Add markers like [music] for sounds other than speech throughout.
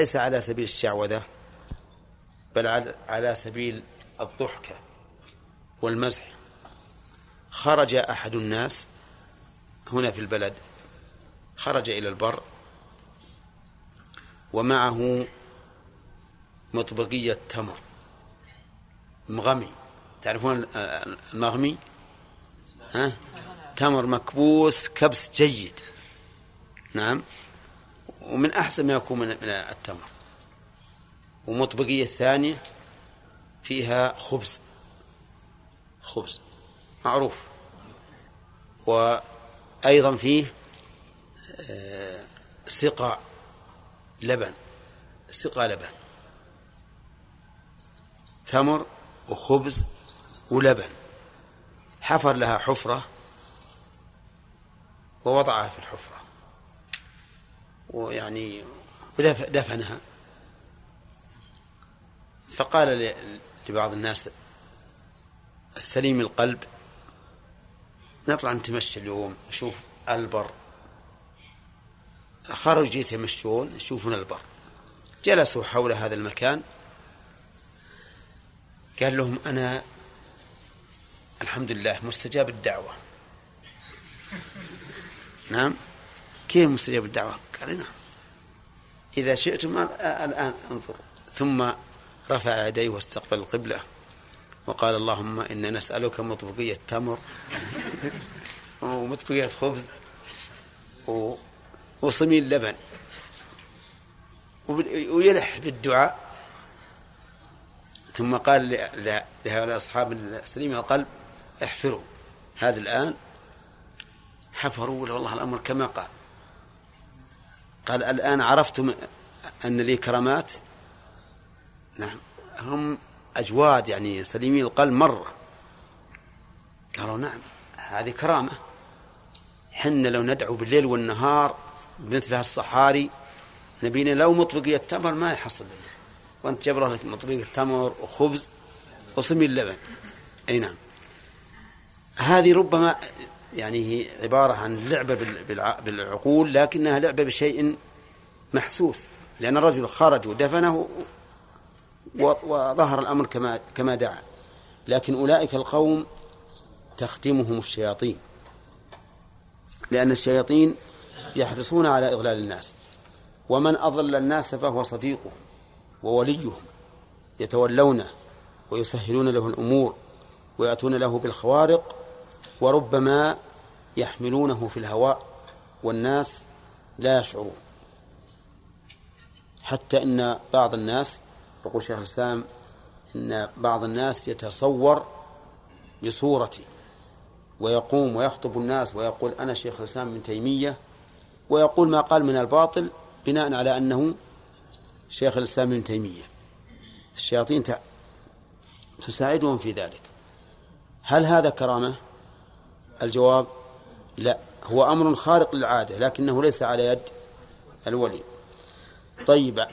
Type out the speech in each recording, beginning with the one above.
ليس على سبيل الشعوذة بل على سبيل الضحكة والمزح. خرج أحد الناس هنا في البلد خرج إلى البر ومعه مطبقية تمر مغمي. تعرفون المغمي؟ ها؟ تمر مكبوس كبس جيد. نعم. ومن أحسن ما يكون من التمر. ومطبقية ثانية فيها خبز. خبز. معروف. وأيضا فيه آه، سقى لبن. سقى لبن. تمر وخبز ولبن. حفر لها حفرة ووضعها في الحفرة. ويعني ودفنها فقال لبعض الناس السليم القلب. نطلع نتمشى اليوم نشوف البر. خرجوا يتمشون يشوفون البر. جلسوا حول هذا المكان. قال لهم أنا الحمد لله مستجاب الدعوة. نعم. كيف مستجاب الدعوة؟ قال نعم. إذا شئتم الآن انظر. ثم رفع يديه واستقبل القبلة وقال اللهم إنا نسألك مطبقية تمر ومطبقية خبز وصميل لبن ويلح بالدعاء. ثم قال لهؤلاء أصحاب السليم القلب احفروا. هذا الآن حفروا والله الأمر كما قال. قال الآن عرفتم أن لي كرامات نعم هم أجواد يعني سليمي القلب مرة قالوا نعم هذه كرامة. حنا لو ندعو بالليل والنهار بمثل هالصحاري نبينا لو مطبقية تمر ما يحصل. لنا وأنت جاب لك مطبقية تمر وخبز وصمي اللبن. أي نعم. هذه ربما يعني هي عبارة عن لعبة بالعقول لكنها لعبة بشيء محسوس لأن الرجل خرج ودفنه وظهر الأمر كما كما دعا. لكن أولئك القوم تختمهم الشياطين لأن الشياطين يحرصون على إضلال الناس. ومن أضل الناس فهو صديقهم ووليهم يتولونه ويسهلون له الأمور ويأتون له بالخوارق وربما يحملونه في الهواء والناس لا يشعرون. حتى إن بعض الناس يقول شيخ الإسلام إن بعض الناس يتصور بصورتي ويقوم ويخطب الناس ويقول أنا شيخ الإسلام من تيمية ويقول ما قال من الباطل بناء على أنه شيخ الإسلام من تيمية. الشياطين تساعدهم في ذلك. هل هذا كرامة؟ الجواب لا هو أمر خارق للعادة لكنه ليس على يد الولي. طيب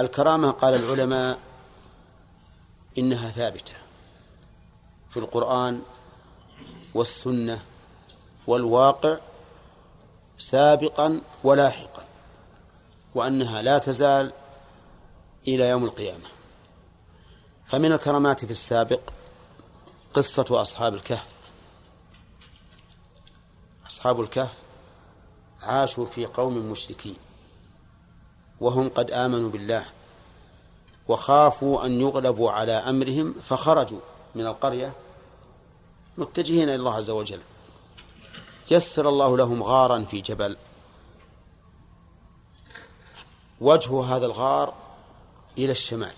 الكرامة قال العلماء إنها ثابتة في القرآن والسنة والواقع سابقا ولاحقا وأنها لا تزال إلى يوم القيامة. فمن الكرامات في السابق قصة أصحاب الكهف. أصحاب الكهف عاشوا في قوم مشركين وهم قد آمنوا بالله وخافوا أن يغلبوا على أمرهم فخرجوا من القرية متجهين إلى الله عز وجل. يسر الله لهم غارا في جبل. وجه هذا الغار إلى الشمال.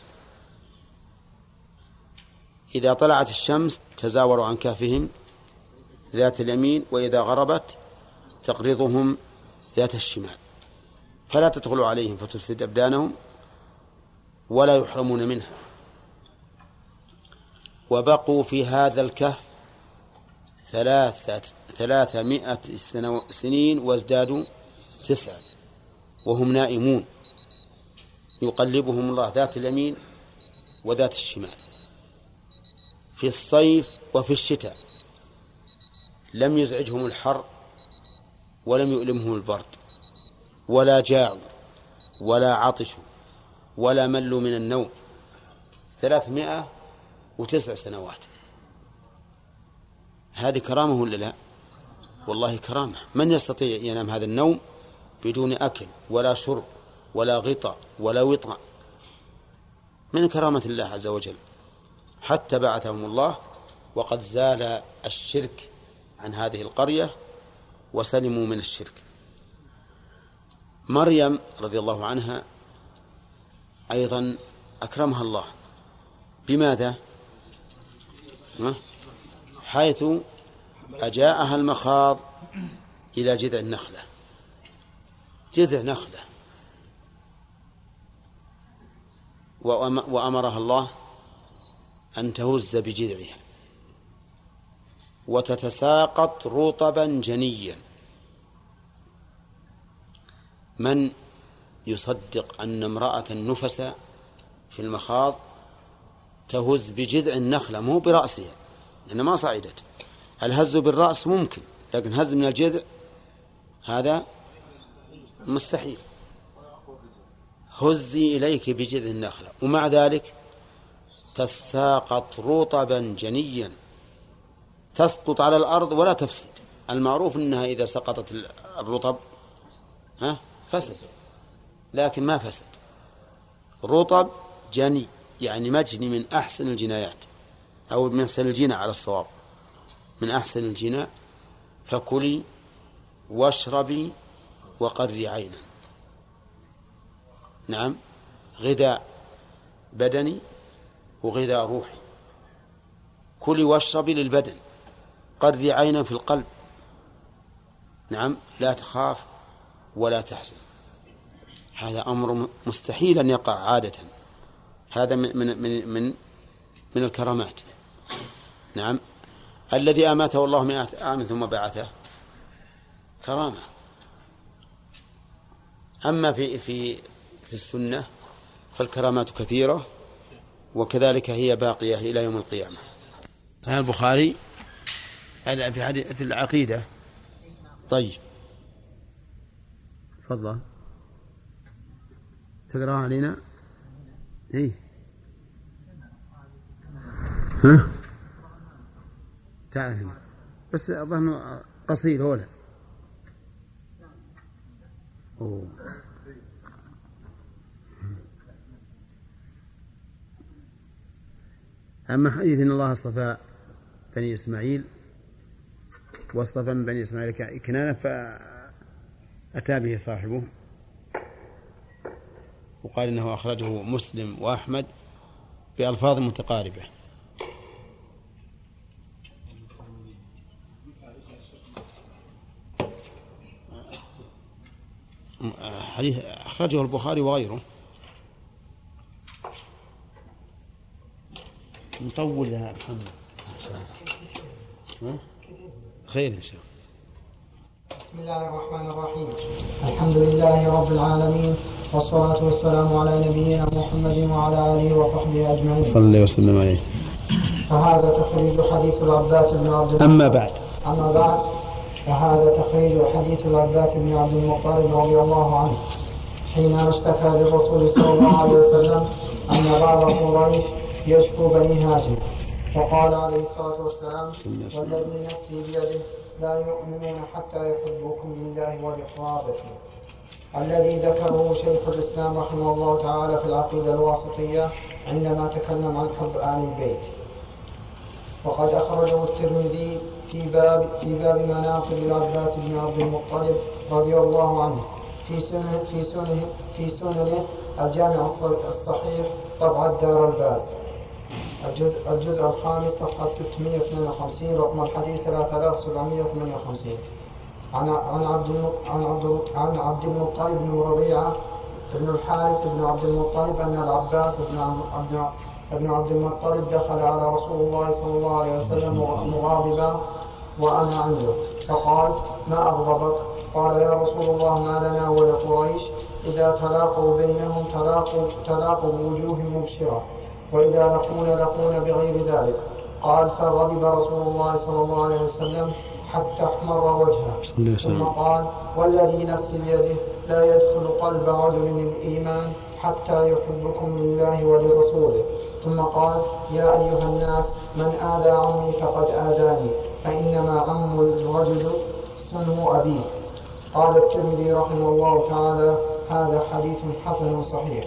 إذا طلعت الشمس تزاوروا عن كهفهم ذات اليمين وإذا غربت تقرضهم ذات الشمال. فلا تدخلوا عليهم فتفسد أبدانهم ولا يحرمون منها. وبقوا في هذا الكهف ثلاثة ثلاثمائة سنين وازدادوا تسعة وهم نائمون. يقلبهم الله ذات اليمين وذات الشمال. في الصيف وفي الشتاء. لم يزعجهم الحر ولم يؤلمهم البرد ولا جاعوا ولا عطشوا ولا ملوا من النوم. ثلاثمائة وتسع سنوات. هذه كرامة ولا لا؟ والله كرامة. من يستطيع ينام هذا النوم بدون أكل ولا شرب ولا غطاء ولا وطأ؟ من كرامة الله عز وجل؟ حتى بعثهم الله وقد زال الشرك عن هذه القرية وسلموا من الشرك. مريم رضي الله عنها أيضا أكرمها الله. بماذا؟ حيث أجاءها المخاض إلى جذع النخلة. جذع نخلة. وأمرها الله أن تهز بجذعها. وتتساقط رطبا جنيا. من يصدق أن امرأة نفس في المخاض تهز بجذع النخلة؟ مو برأسها لأن ما صعدت. الهز بالرأس ممكن لكن هز من الجذع هذا مستحيل. هزي إليك بجذع النخلة ومع ذلك تساقط رطبا جنيا. تسقط على الأرض ولا تفسد. المعروف أنها إذا سقطت الرطب ها فسد. لكن ما فسد. رطب جني يعني مجني من أحسن الجنايات أو من أحسن الجنى على الصواب. من أحسن الجناء فكلي واشربي وقري عينا. نعم. غذاء بدني وغذاء روحي. كلي واشربي للبدن. قري عينا في القلب. نعم لا تخاف ولا تحزن. هذا أمر مستحيل أن يقع عادة. هذا من من من من, من الكرامات. نعم الذي أماته الله مئة عام ثم بعثه كرامة. أما في في في السنة فالكرامات كثيرة وكذلك هي باقية إلى يوم القيامة. البخاري. في في العقيدة. طيب. تفضل. تقرأ علينا؟ إيه. ها؟ تعال. هنا بس أظن قصير هو أوه. أما حديث أن الله اصطفى بني إسماعيل واصطفى من بني إسماعيل كنانة فأتى به صاحبه. وقال إنه أخرجه مسلم وأحمد بألفاظ متقاربة. حديث أخرجه البخاري وغيره. نطول يا محمد. خير إن شاء الله. بسم الله الرحمن الرحيم. الحمد لله رب العالمين والصلاة والسلام على نبينا محمد وعلى آله وصحبه أجمعين. صلى وسلم عليه. فهذا تخريج حديث العباس بن عبد أما بعد. أما بعد فهذا تخريج حديث العباس بن عبد المطلب رضي الله عنه. حينما اشتكى للرسول صلى الله عليه وسلم أن بعض قريش يشكو بني هاشم. وقال عليه الصلاة والسلام والذي نفسي بيده لا يؤمنون حتى يحبوكم لله ولقرابته. الذي ذكره شيخ الإسلام رحمه الله تعالى في العقيدة الواسطية عندما تكلم عن حب آل البيت. وقد أخرجه الترمذي في باب في باب مناقب العباس بن عبد المطلب رضي الله عنه. في سنه في سنه في سننه الجامع الصحيح طبعة دار الباز الجزء الجزء الخامس صفحة 652 رقم الحديث 3758 عن عن عبد عن عبد عن عبد المطلب بن ربيعة بن الحارث بن عبد المطلب أن العباس بن عبد ابن عبد المطلب دخل على رسول الله صلى الله عليه وسلم مغاضبا وأنا عنده. فقال ما أغضبك؟ قال يا رسول الله ما لنا ولقريش إذا تلاقوا بينهم تلاقوا تلاقوا بوجوه مبشرة. وإذا لقون لقون بغير ذلك قال فغضب رسول الله صلى الله عليه وسلم حتى احمر وجهه. ثم قال والذي نفسي بيده لا يدخل قلب رجل الإيمان حتى يحبكم لله ولرسوله. ثم قال يا أيها الناس من آذى عمي فقد آذاني فإنما عم الرجل سنو أبيه. قال الترمذي رحمه الله تعالى هذا حديث حسن صحيح.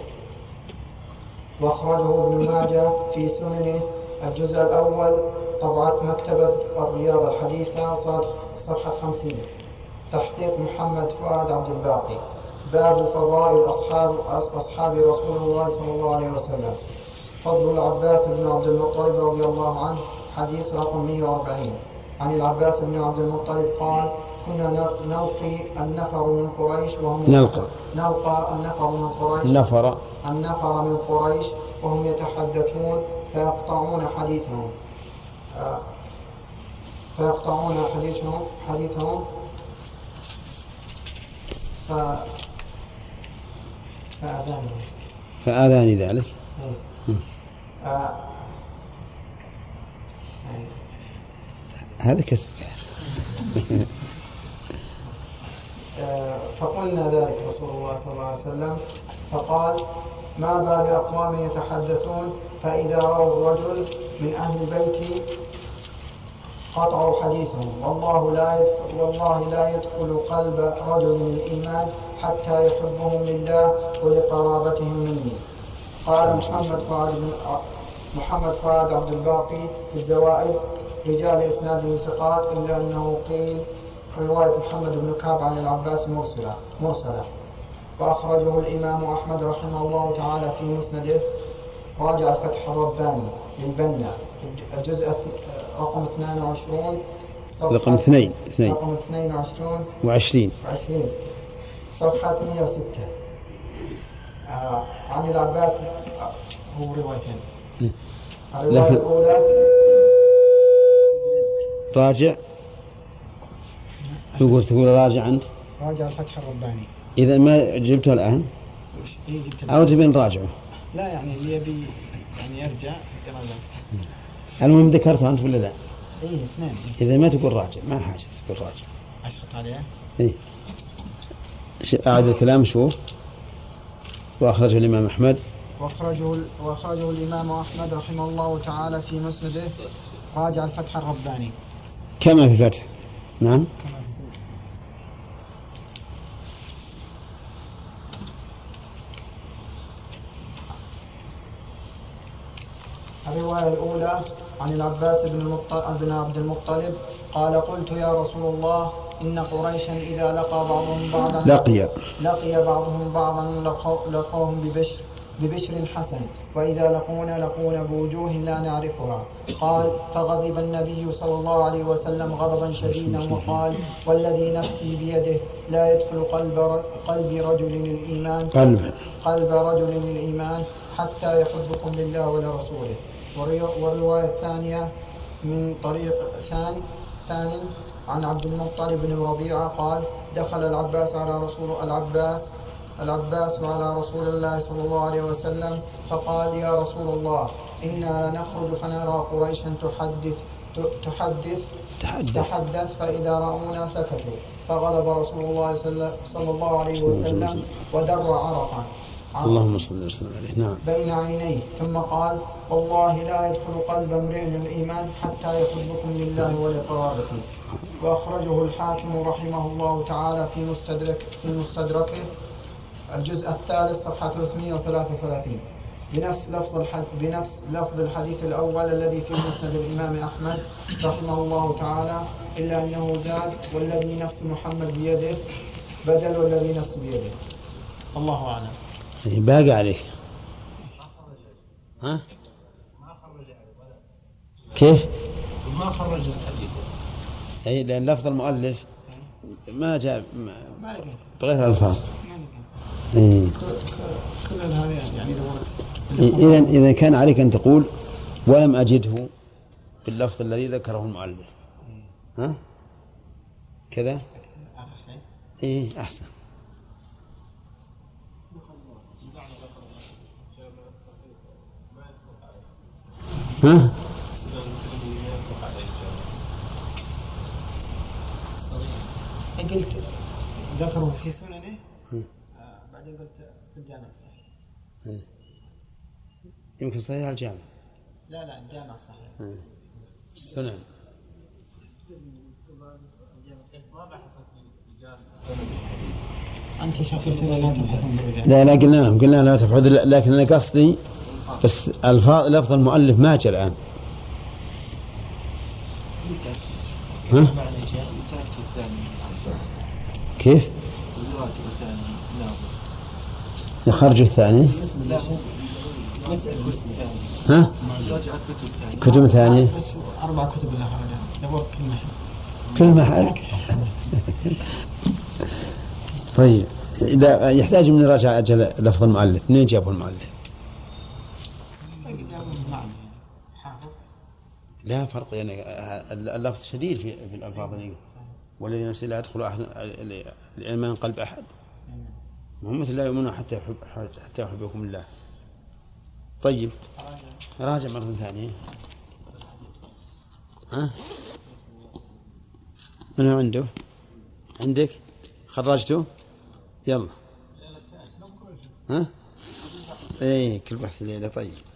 وأخرجه ابن ماجه في سننه الجزء الأول طبعة مكتبة الرياض الحديثة صفحة خمسين. تحقيق محمد فؤاد عبد الباقي. باب فضائل أصحاب أصحاب رسول الله صلى الله عليه وسلم. فضل العباس بن عبد المطلب رضي الله عنه حديث رقم 140 عن العباس بن عبد المطلب قال كنا نلقي النفر من قريش وهم نلقى. نلقى النفر من قريش. النفر النفر من قريش وهم يتحدثون فيقطعون حديثهم. آه، فيقطعون حديثهم حديثهم. ف فأذاني فآذاني ذلك. إيه. آه. هذا كسب آه، فقلنا ذلك رسول الله صلى الله عليه وسلم فقال ما بال أقوام يتحدثون فإذا رأوا الرجل من أهل البيت قطعوا حديثهم. والله لا والله لا يدخل قلب رجل من الإيمان حتى يحبهم لله ولقرابتهم مني قال محمد فؤاد محمد فؤاد عبد الباقي في الزوائد رجال إسناده ثقات إلا أنه قيل رواية محمد بن كعب عن العباس مرسله مرسلة. وأخرجه الإمام أحمد رحمه الله تعالى في مسنده. راجع الفتح الرباني للبنا. الجزء رقم 22 رقم اثنين اثنين. رقم 22 وعشرين. وعشرين صفحة 106 آه عن العباس. هو روايتين. الرواية الأولى راجع. يقول تقول راجع أنت راجع الفتح الرباني. إذا ما جبته الآن؟ إيه أو تبي نراجعه؟ لا يعني اللي يبي يعني يرجع يراجع المهم ذكرته أنت ولا لا؟ إيه اثنين. إذا ما تقول راجع ما حاجة تقول راجع. أشرط عليه إيه. أعد الكلام شوف وأخرجه الإمام أحمد. وأخرجه وأخرجه الإمام أحمد رحمه الله تعالى في مسنده. راجع الفتح الرباني. كما في فتح. نعم. كما الرواية الأولى عن العباس بن المطلب بن عبد المطلب قال قلت يا رسول الله إن قريشا إذا لقى بعضهم بعضا لقي. لقي بعضهم بعضا لقوهم ببشر ببشر حسن وإذا لقونا لقونا بوجوه لا نعرفها. قال فغضب النبي صلى الله عليه وسلم غضبا شديدا وقال والذي نفسي بيده لا يدخل قلب قلب رجل الإيمان قلبا قلب رجل الإيمان حتى يحبكم لله ولرسوله. والرواية الثانية من طريق ثاني ثاني عن عبد المطلب بن ربيعة قال دخل العباس على رسول العباس العباس على رسول الله صلى الله عليه وسلم فقال يا رسول الله إنا نخرج فنرى قريشا تحدث تحدث تحدث. تحدث فإذا رأونا سكتوا. فغضب رسول الله صلى الله عليه وسلم ودر عرقا اللهم صل وسلم عليه. نعم. بين عينيه ثم قال والله لا يدخل قلب امرئ الإيمان حتى يحبكم لله ولقرابته وأخرجه الحاكم رحمه الله تعالى في مستدرك في مستدركه. الجزء الثالث صفحة 333 بنفس لفظ بنفس لفظ الحديث الأول الذي في مسند الإمام أحمد رحمه الله تعالى إلا أنه زاد والذي نفس محمد بيده بدل والذي نفس بيده. الله أعلم. يعني باقي عليك ها؟ كيف؟ ما خرج الحديث. أي لأن لفظ المؤلف ما جاء ما- ما بغير ما لقيت إيه. يعني إذا إذا كان عليك أن تقول ولم أجده باللفظ الذي ذكره المؤلف. ها؟ كذا؟ إيه أحسن. ها؟ قلت ذكروا في سننه إيه. آه، بعدين قلت في الجامع الصحيح. إيه. يمكن صحيح الجامع لا لا الجامع الصحيح. إيه. السنن أنت شكلت لا تبحث لا لا قلنا لهم قلنا لا تبحث لكن أنا قصدي بس الفاظ لفظ المؤلف ما جاء الآن ها؟ كيف؟ يخرج الثاني ها؟ كتب ثانية بس أربع كتب اللي خرجها كل محل طيب إذا يحتاج من نراجع أجل لفظ المؤلف منين جابوا المؤلف؟ نعم حافظ لا فرق يعني اللفظ شديد في, في الألفاظ اللي والذين لا يدخل أحد الإيمان قلب أحد. هم مثل لا يؤمنون حتى يحب حتى يحبكم الله. طيب. راجع مرة ثانية. ها؟ من هو عنده؟ عندك؟ خرجته يلا. ها؟ إيه كل بحث الليلة طيب.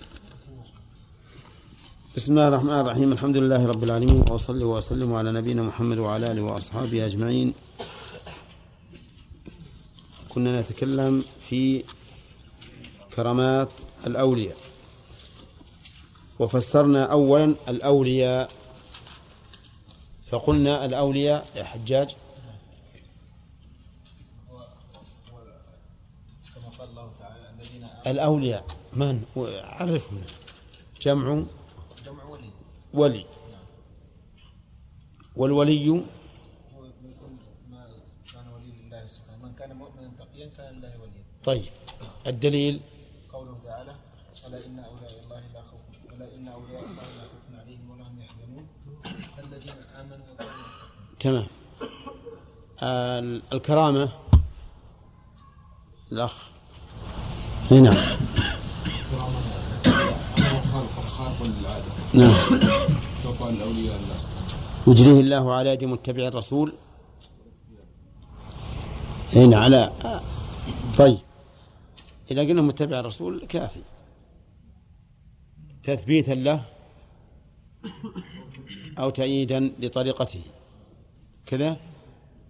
بسم الله الرحمن الرحيم الحمد لله رب العالمين وأصلي وأسلم على نبينا محمد وعلى آله وأصحابه أجمعين كنا نتكلم في كرامات الأولياء وفسرنا أولا الأولياء فقلنا الأولياء يا حجاج الأولياء من عرفنا جمع ولي. ولي والولي طيب الدليل قوله تعالى ألا إن أولياء الله لا خوف ألا إن أولياء الله لا خوف عليهم ولا هم يحزنون. الذين يتقون تمام. ال- الكرامة الأخ. نعم خارق للعاده نعم. يجريه الله على يد متبع الرسول. هنا على طيب. إذا قلنا متبع الرسول كافي. تثبيتا له أو تأييدا لطريقته. كذا؟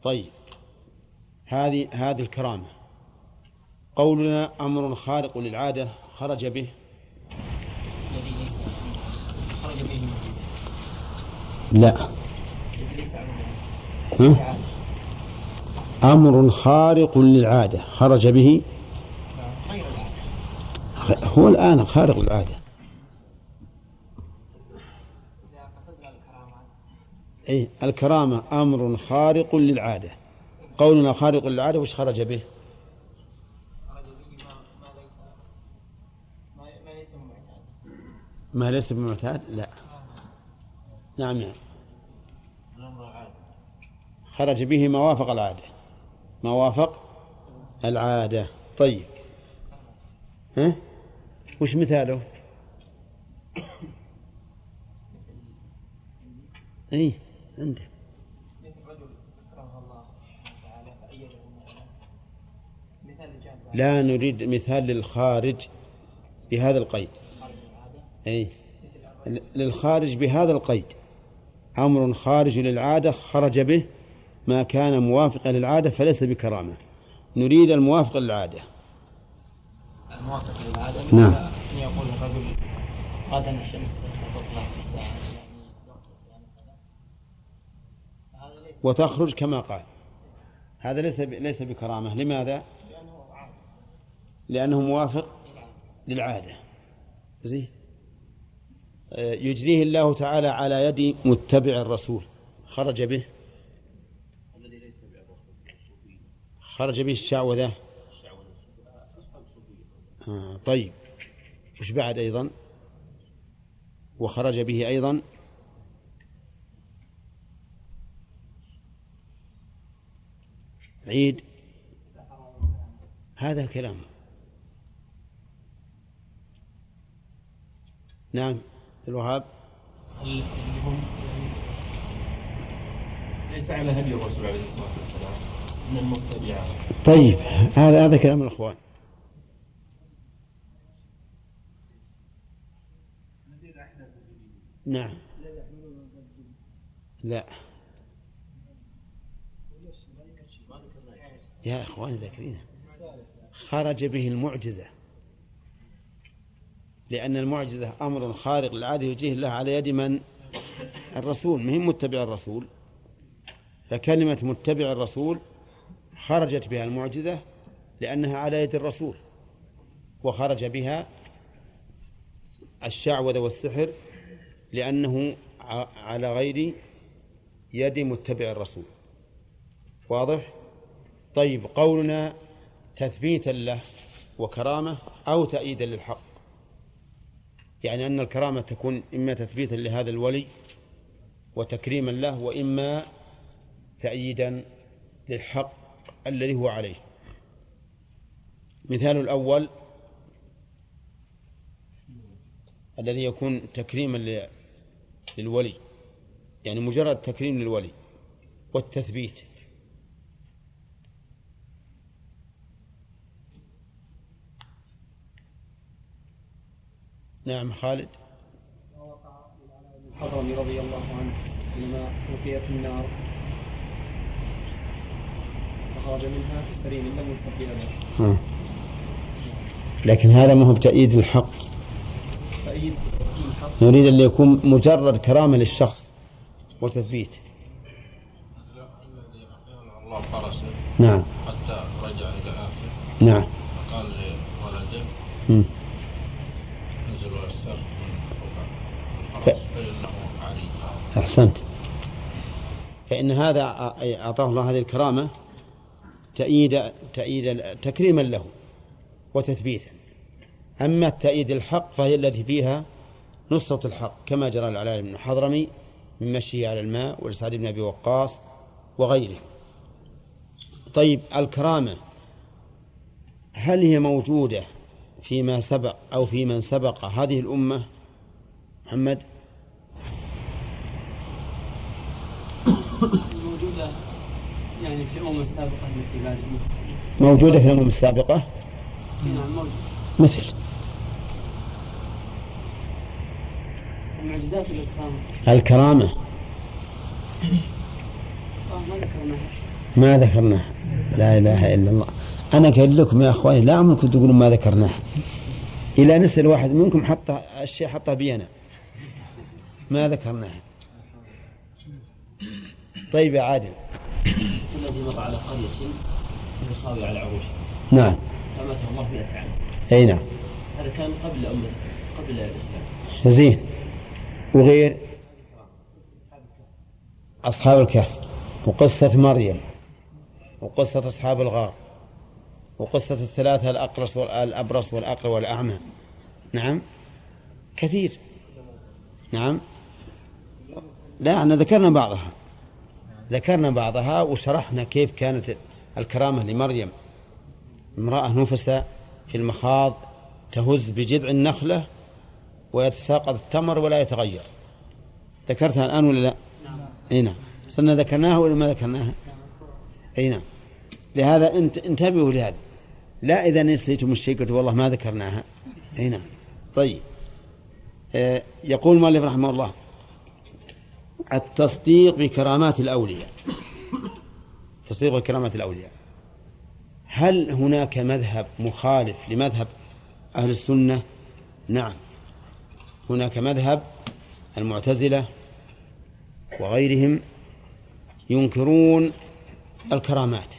طيب. هذه هذه الكرامة. قولنا أمر خارق للعادة خرج به الذي ليس خرج به من ليس لا؟ أمر خارق للعادة. خرج به؟ هو الآن خارق للعادة. أي الكرامة أمر خارق للعادة. قولنا خارق للعادة وش خرج به؟ ما ليس بمعتاد؟ لا. نعم. نعم خرج به ما وافق العادة. ما وافق العادة. طيب. ها؟ وش مثاله؟ [coughs] اي الجانب لا نريد مثال للخارج بهذا القيد. أي للخارج بهذا القيد. أمر خارج للعادة خرج به ما كان موافقا للعادة فليس بكرامة. نريد الموافق للعادة. الموافق للعادة؟ نعم. أن يقول الرجل غدا الشمس تطلع في الساعة وتخرج كما قال. هذا ليس ليس بكرامة. لماذا؟ لأنه موافق للعادة. زين. يجريه الله تعالى على يد متبع الرسول. خرج به. خرج به الشعوذة. آه طيب. وش بعد أيضا؟ وخرج به أيضا. عيد. هذا كلام. نعم. الوهاب. اللي هم ليس على هدي الرسول عليه الصلاة والسلام من المتبعة طيب هذا هذا كلام الأخوان. نعم. لا. يا اخواني ذاكرين خرج به المعجزة. لأن المعجزة أمر خارق للعاده يجيه الله على يد من؟ الرسول. مهم متبع الرسول. فكلمة متبع الرسول خرجت بها المعجزة لأنها على يد الرسول وخرج بها الشعوذة والسحر لأنه على غير يد متبع الرسول. واضح؟ طيب قولنا تثبيتا له وكرامة أو تأييدا للحق. يعني أن الكرامة تكون إما تثبيتا لهذا الولي وتكريما له وإما تأييدا للحق الذي هو عليه. مثال الأول الذي يكون تكريما للولي يعني مجرد تكريم للولي والتثبيت. نعم خالد. ووقع الحضرمي رضي الله عنه حينما ألقي في النار. فخرج منها سليم لم يستقي أبدا. لكن هذا ما هو بتأييد الحق. تأييد نريد أن يكون مجرد كرامة للشخص وتثبيت. الذي الله فرسه نعم. حتى رجع إلى آخره. نعم. قال لولده مم. انزل والسر من فوق ف- الفرس فإنه علي أحسنت. فإن هذا أعطاه الله هذه الكرامة تأييد تأييد تكريما له وتثبيتا. أما التأييد الحق فهي التي فيها نصرة الحق كما جرى العلاء بن حضرمي من مشيه على الماء ولسعد بن أبي وقاص وغيره طيب الكرامة هل هي موجودة فيما سبق أو في من سبق هذه الأمة؟ محمد؟ موجودة يعني في الأمم السابقة التي بعد موجودة في الأمم السابقة؟ نعم موجودة. مثل. المعجزات والإكرام الكرامة. آه، ما ذكرناها. لا إله إلا الله. أنا قايل لكم يا أخواني لا عمركم تقولون ما ذكرناها. إلى نسأل واحد منكم حط الشيء حطه بينا. ما ذكرناها. طيب يا عادل. الذي مر على قرية خاوية على عروشها نعم. فماته الله مئة عام. أي نعم. هذا كان قبل أمة قبل الإسلام. زين. وغير أصحاب الكهف وقصة مريم وقصة أصحاب الغار وقصة الثلاثة الأقرص والأبرص والأقرع والأعمى. نعم. كثير. نعم. لا إحنا ذكرنا بعضها. ذكرنا بعضها وشرحنا كيف كانت الكرامة لمريم. امرأة نفس في المخاض تهز بجذع النخلة ويتساقط التمر ولا يتغير. ذكرتها الآن ولا لا؟ إي نعم. صرنا ذكرناها ولا ما ذكرناها؟ إي نعم. لهذا انت انتبهوا لهذا. لا إذا نسيتم الشيء قلت والله ما ذكرناها. إي نعم. طيب. آه يقول المؤلف رحمه الله التصديق بكرامات الأولياء. تصديق بكرامات الأولياء. هل هناك مذهب مخالف لمذهب أهل السنة؟ نعم. هناك مذهب المعتزلة وغيرهم ينكرون الكرامات.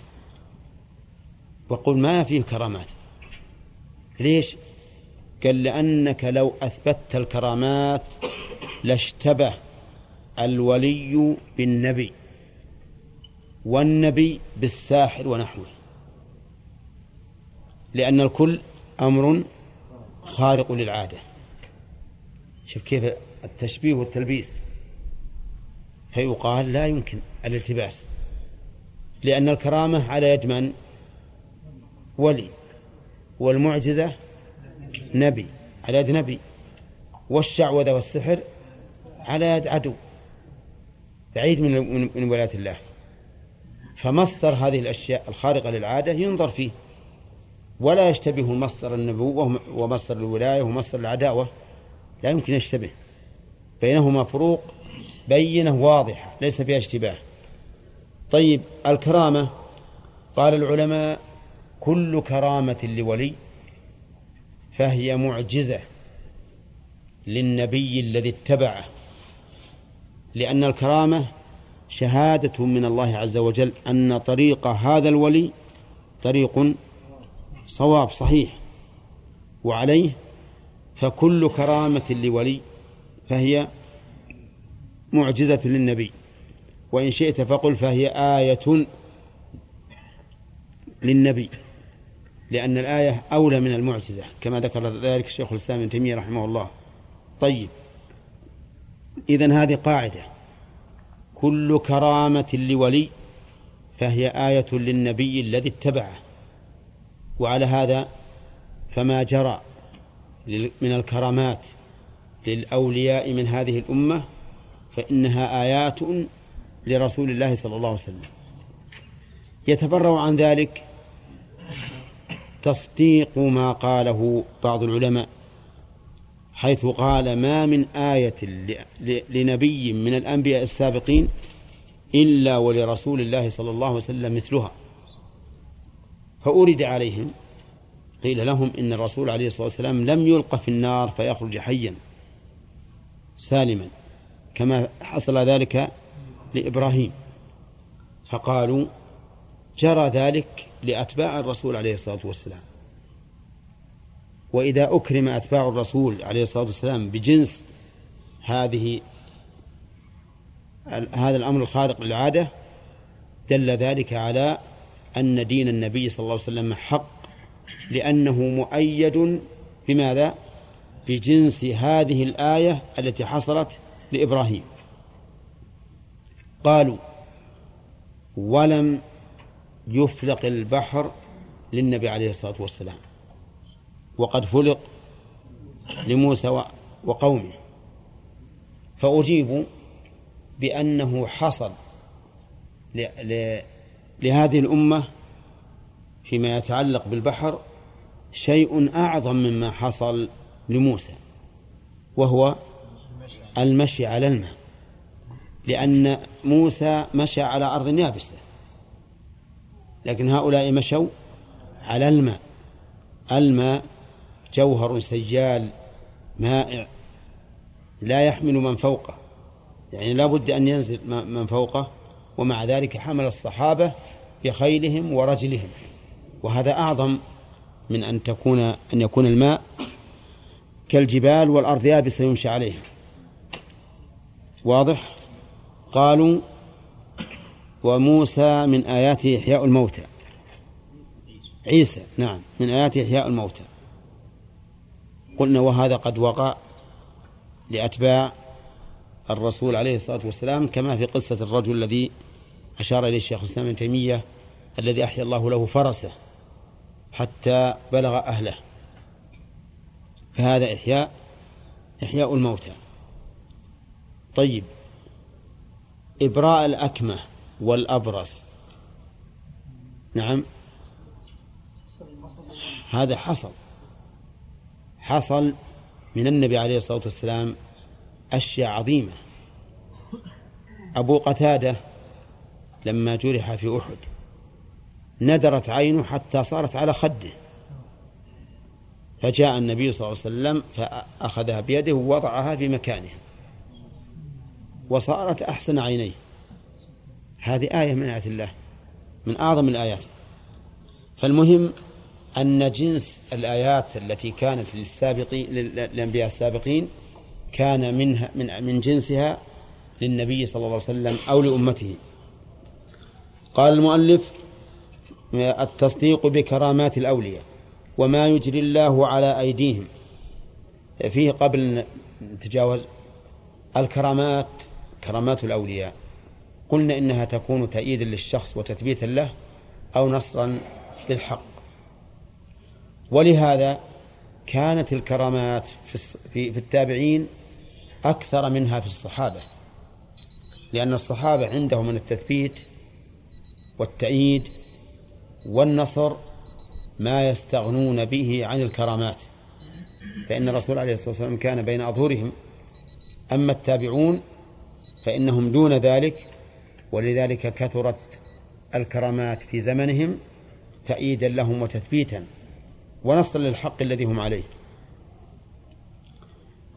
وقل ما فيه كرامات؟ ليش؟ قال لأنك لو أثبتت الكرامات لاشتبه الولي بالنبي والنبي بالساحر ونحوه لأن الكل أمر خارق للعادة. شوف كيف التشبيه والتلبيس. فيقال لا يمكن الالتباس لأن الكرامة على يد من؟ ولي. والمعجزة نبي على يد نبي. والشعوذة والسحر على يد عدو. بعيد من من ولاية الله. فمصدر هذه الأشياء الخارقة للعادة ينظر فيه. ولا يشتبه مصدر النبوة ومصدر الولاية ومصدر العداوة. لا يمكن يشتبه. بينهما فروق بينة واضحة ليس فيها اشتباه. طيب الكرامة. قال العلماء كل كرامة لولي فهي معجزة للنبي الذي اتبعه. لأن الكرامة شهادة من الله عز وجل أن طريق هذا الولي طريق صواب صحيح وعليه فكل كرامة لولي فهي معجزة للنبي وإن شئت فقل فهي آية للنبي لأن الآية أولى من المعجزة كما ذكر ذلك الشيخ الإسلام ابن تيمية رحمه الله. طيب. إذن هذه قاعدة. كل كرامة لولي فهي آية للنبي الذي اتبعه. وعلى هذا فما جرى من الكرامات للأولياء من هذه الأمة فإنها آيات لرسول الله صلى الله عليه وسلم. يتبرع عن ذلك تصديق ما قاله بعض العلماء. حيث قال ما من آية لنبي من الأنبياء السابقين إلا ولرسول الله صلى الله عليه وسلم مثلها. فأورد عليهم قيل لهم إن الرسول عليه الصلاة والسلام لم يلقى في النار فيخرج حيا سالما كما حصل ذلك لإبراهيم. فقالوا جرى ذلك لأتباع الرسول عليه الصلاة والسلام. وإذا أكرم أتباع الرسول عليه الصلاة والسلام بجنس هذه هذا الأمر الخارق للعادة دل ذلك على أن دين النبي صلى الله عليه وسلم حق لأنه مؤيد بماذا؟ بجنس هذه الآية التي حصلت لإبراهيم قالوا ولم يفلق البحر للنبي عليه الصلاة والسلام وقد فلق لموسى وقومه. فأجيبوا بأنه حصل لهذه الأمة فيما يتعلق بالبحر شيء أعظم مما حصل لموسى وهو المشي على الماء لأن موسى مشى على أرض يابسة لكن هؤلاء مشوا على الماء الماء جوهر سيال مائع لا يحمل من فوقه. يعني لا بد أن ينزل من فوقه ومع ذلك حمل الصحابة بخيلهم ورجلهم. وهذا أعظم من أن تكون أن يكون الماء كالجبال والأرض يابسة يمشي عليها. واضح؟ قالوا وموسى من آياته إحياء الموتى. عيسى نعم من آياته إحياء الموتى. قلنا وهذا قد وقع لأتباع الرسول عليه الصلاة والسلام كما في قصة الرجل الذي أشار إليه الشيخ الإسلام ابن تيمية الذي أحيا الله له فرسه حتى بلغ أهله. فهذا إحياء إحياء الموتى. طيب إبراء الأكمة والأبرص. نعم. هذا حصل. حصل من النبي عليه الصلاة والسلام أشياء عظيمة. أبو قتادة لما جرح في أحد ندرت عينه حتى صارت على خده. فجاء النبي صلى الله عليه وسلم فأخذها بيده ووضعها في مكانها. وصارت أحسن عينيه. هذه آية من آيات الله من أعظم الآيات. فالمهم أن جنس الآيات التي كانت للسابقين للأنبياء السابقين كان منها من من جنسها للنبي صلى الله عليه وسلم أو لأمته. قال المؤلف التصديق بكرامات الأولياء وما يجري الله على أيديهم. فيه قبل نتجاوز الكرامات كرامات الأولياء. قلنا إنها تكون تأييدا للشخص وتثبيتا له أو نصرا للحق. ولهذا كانت الكرامات في في التابعين أكثر منها في الصحابة لأن الصحابة عندهم من التثبيت والتأييد والنصر ما يستغنون به عن الكرامات. فإن الرسول عليه الصلاة والسلام كان بين أظهرهم. أما التابعون فإنهم دون ذلك ولذلك كثرت الكرامات في زمنهم تأييدا لهم وتثبيتا. ونصرا للحق الذي هم عليه.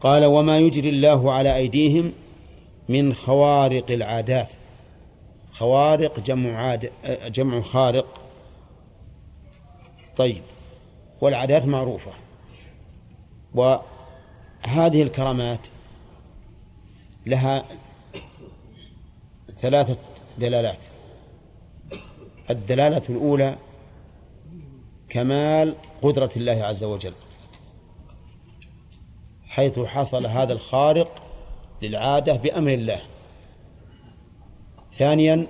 قال وما يجري الله على أيديهم من خوارق العادات. خوارق جمع عاد جمع خارق. طيب والعادات معروفة. وهذه الكرامات لها ثلاثة دلالات. الدلالة الأولى كمال قدرة الله عز وجل. حيث حصل هذا الخارق للعادة بأمر الله. ثانيا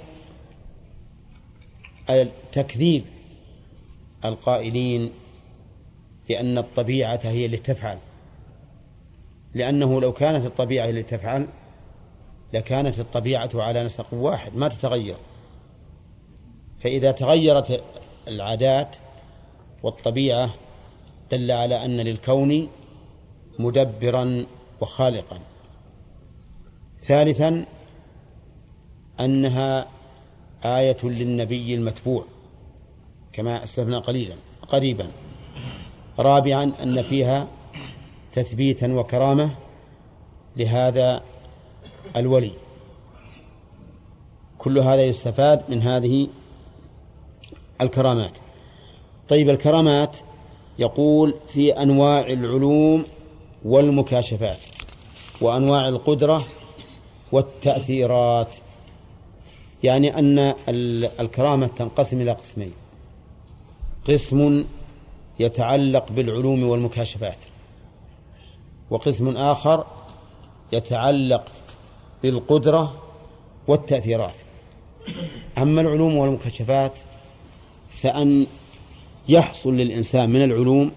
التكذيب القائلين بأن الطبيعة هي اللي تفعل. لأنه لو كانت الطبيعة هي اللي تفعل لكانت الطبيعة على نسق واحد ما تتغير. فإذا تغيرت العادات والطبيعة دل على أن للكون مدبرا وخالقا. ثالثا أنها آية للنبي المتبوع كما أسلفنا قليلا قريبا. رابعا أن فيها تثبيتا وكرامة لهذا الولي. كل هذا يستفاد من هذه الكرامات. طيب الكرامات يقول في أنواع العلوم والمكاشفات وأنواع القدرة والتأثيرات. يعني أن الكرامة تنقسم إلى قسمين. قسم يتعلق بالعلوم والمكاشفات وقسم آخر يتعلق بالقدرة والتأثيرات. أما العلوم والمكاشفات فأن يحصل للإنسان من العلوم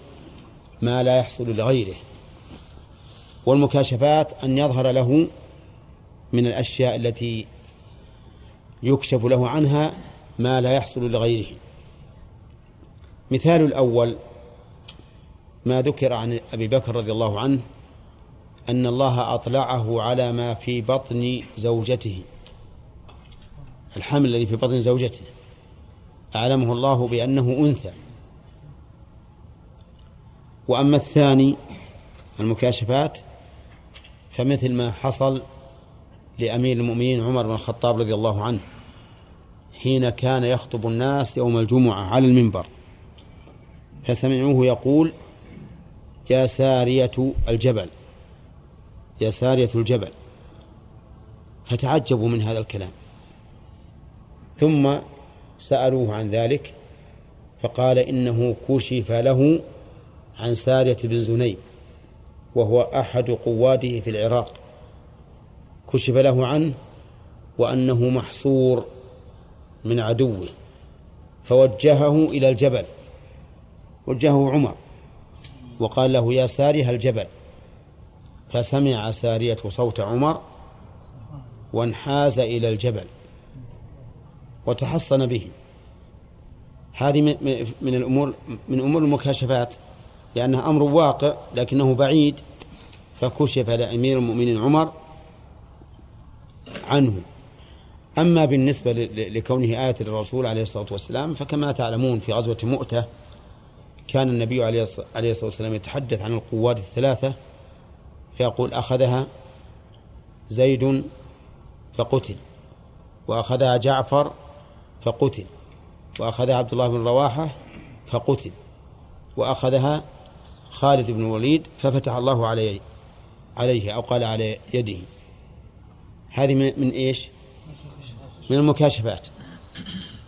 ما لا يحصل لغيره. والمكاشفات أن يظهر له من الأشياء التي يكشف له عنها ما لا يحصل لغيره. مثال الأول ما ذكر عن أبي بكر رضي الله عنه أن الله أطلعه على ما في بطن زوجته. الحمل الذي في بطن زوجته. أعلمه الله بأنه أنثى. وأما الثاني المكاشفات فمثل ما حصل لأمير المؤمنين عمر بن الخطاب رضي الله عنه حين كان يخطب الناس يوم الجمعة على المنبر. فسمعوه يقول يا سارية الجبل يا سارية الجبل. فتعجبوا من هذا الكلام. ثم سألوه عن ذلك فقال إنه كشف له عن سارية بن زنيب وهو أحد قواده في العراق. كشف له عنه وأنه محصور من عدوه فوجهه إلى الجبل وجهه عمر وقال له يا ساري الجبل. فسمع سارية صوت عمر وانحاز إلى الجبل وتحصن به. هذه من الأمور من أمور المكاشفات. لأنها أمر واقع لكنه بعيد فكشف لأمير المؤمنين عمر عنه. أما بالنسبة لكونه آية للرسول عليه الصلاة والسلام فكما تعلمون في غزوة مؤتة كان النبي عليه الصلاة والسلام يتحدث عن القوات الثلاثة فيقول أخذها زيد فقتل وأخذها جعفر فقتل وأخذها عبد الله بن رواحة فقتل وأخذها خالد بن الوليد ففتح الله عليه عليه أو قال على يده. هذه من إيش؟ من المكاشفات.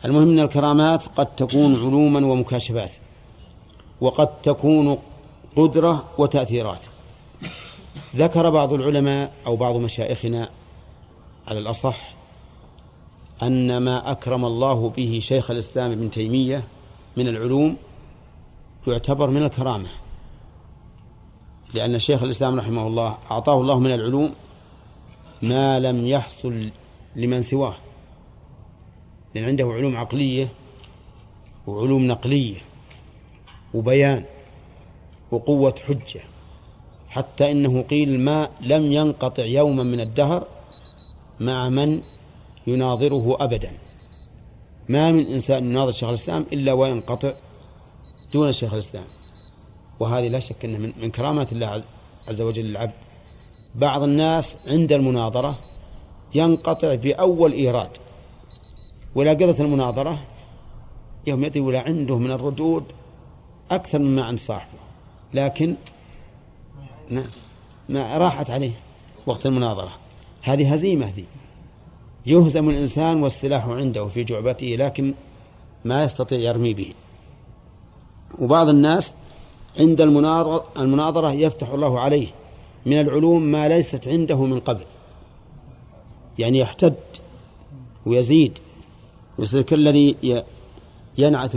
المهم من الكرامات قد تكون علوما ومكاشفات وقد تكون قدرة وتأثيرات. ذكر بعض العلماء أو بعض مشايخنا على الأصح أن ما أكرم الله به شيخ الإسلام ابن تيمية من العلوم يعتبر من الكرامة. لأن شيخ الإسلام رحمه الله أعطاه الله من العلوم ما لم يحصل لمن سواه. لأن عنده علوم عقلية وعلوم نقلية وبيان وقوة حجة. حتى إنه قيل ما لم ينقطع يوما من الدهر مع من يناظره أبدا. ما من إنسان يناظر شيخ الإسلام إلا وينقطع دون شيخ الإسلام. وهذه لا شك أنها من كرامات الله عز وجل للعبد. بعض الناس عند المناظرة ينقطع في أول إيراد ولا قضت المناظرة يوم يأتي ولا عنده من الردود أكثر مما عند صاحبه. لكن ما, راحت عليه وقت المناظرة. هذه هزيمة ذي يهزم الإنسان والسلاح عنده في جعبته لكن ما يستطيع يرمي به. وبعض الناس عند المناظرة يفتح الله عليه من العلوم ما ليست عنده من قبل. يعني يحتد ويزيد. يصير كالذي ينعت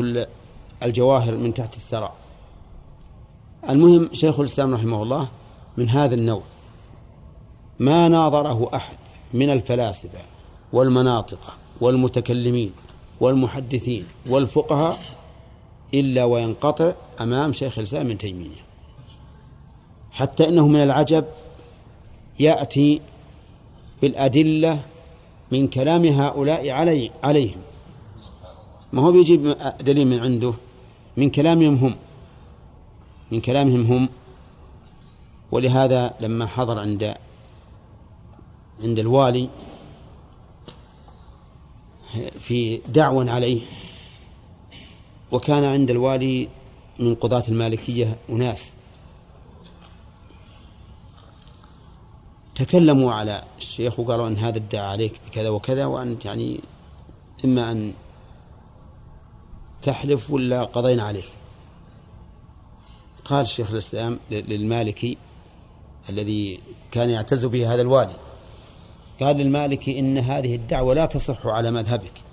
الجواهر من تحت الثرى. المهم شيخ الإسلام رحمه الله من هذا النوع. ما ناظره أحد من الفلاسفة والمناطق والمتكلمين والمحدثين والفقهاء إلا وينقطع أمام شيخ الإسلام ابن تيمية. حتى إنه من العجب يأتي بالأدلة من كلام هؤلاء علي عليهم. ما هو بيجيب دليل من عنده؟ من كلامهم هم. من كلامهم هم. ولهذا لما حضر عند عند الوالي في دعوى عليه وكان عند الوالي من قضاة المالكية أناس. تكلموا على الشيخ وقالوا أن هذا ادعى عليك بكذا وكذا وأنت يعني إما أن تحلف ولا قضينا عليك. قال شيخ الإسلام للمالكي الذي كان يعتز به هذا الوالي قال للمالكي إن هذه الدعوة لا تصح على مذهبك.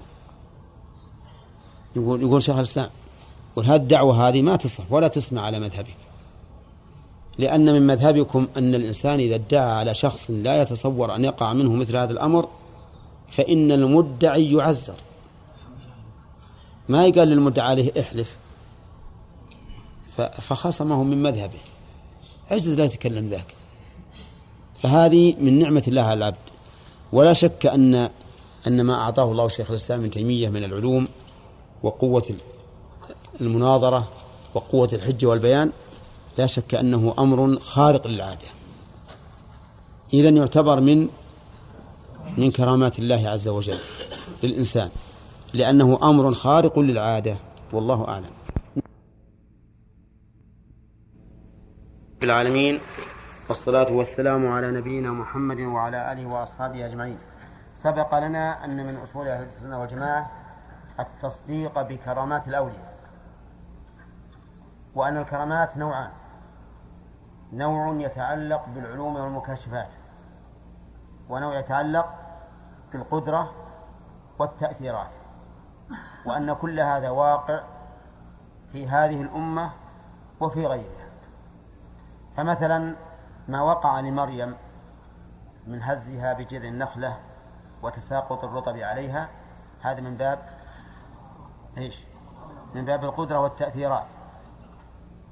يقول يقول شيخ الإسلام وهذه الدعوة هذه ما تصح ولا تسمع على مذهبك. لأن من مذهبكم أن الإنسان إذا ادعى على شخص لا يتصور أن يقع منه مثل هذا الأمر فإن المدعي يعزر. ما يقال للمدعى عليه احلف فخصمه من مذهبه. عجز لا يتكلم ذاك. فهذه من نعمة الله على العبد. ولا شك أن أن ما أعطاه الله شيخ الإسلام ابن تيمية من العلوم وقوة المناظرة وقوة الحجة والبيان لا شك أنه أمر خارق للعادة. إذا يعتبر من من كرامات الله عز وجل للإنسان لأنه أمر خارق للعادة والله أعلم. العالمين والصلاة والسلام على نبينا محمد وعلى آله وأصحابه أجمعين. سبق لنا أن من أصول أهل السنة والجماعة التصديق بكرامات الأولياء. وأن الكرامات نوعان. نوع يتعلق بالعلوم والمكاشفات. ونوع يتعلق بالقدرة والتأثيرات. وأن كل هذا واقع في هذه الأمة وفي غيرها. فمثلا ما وقع لمريم من هزها بجذع النخلة وتساقط الرطب عليها هذا من باب إيش؟ من باب القدرة والتأثيرات.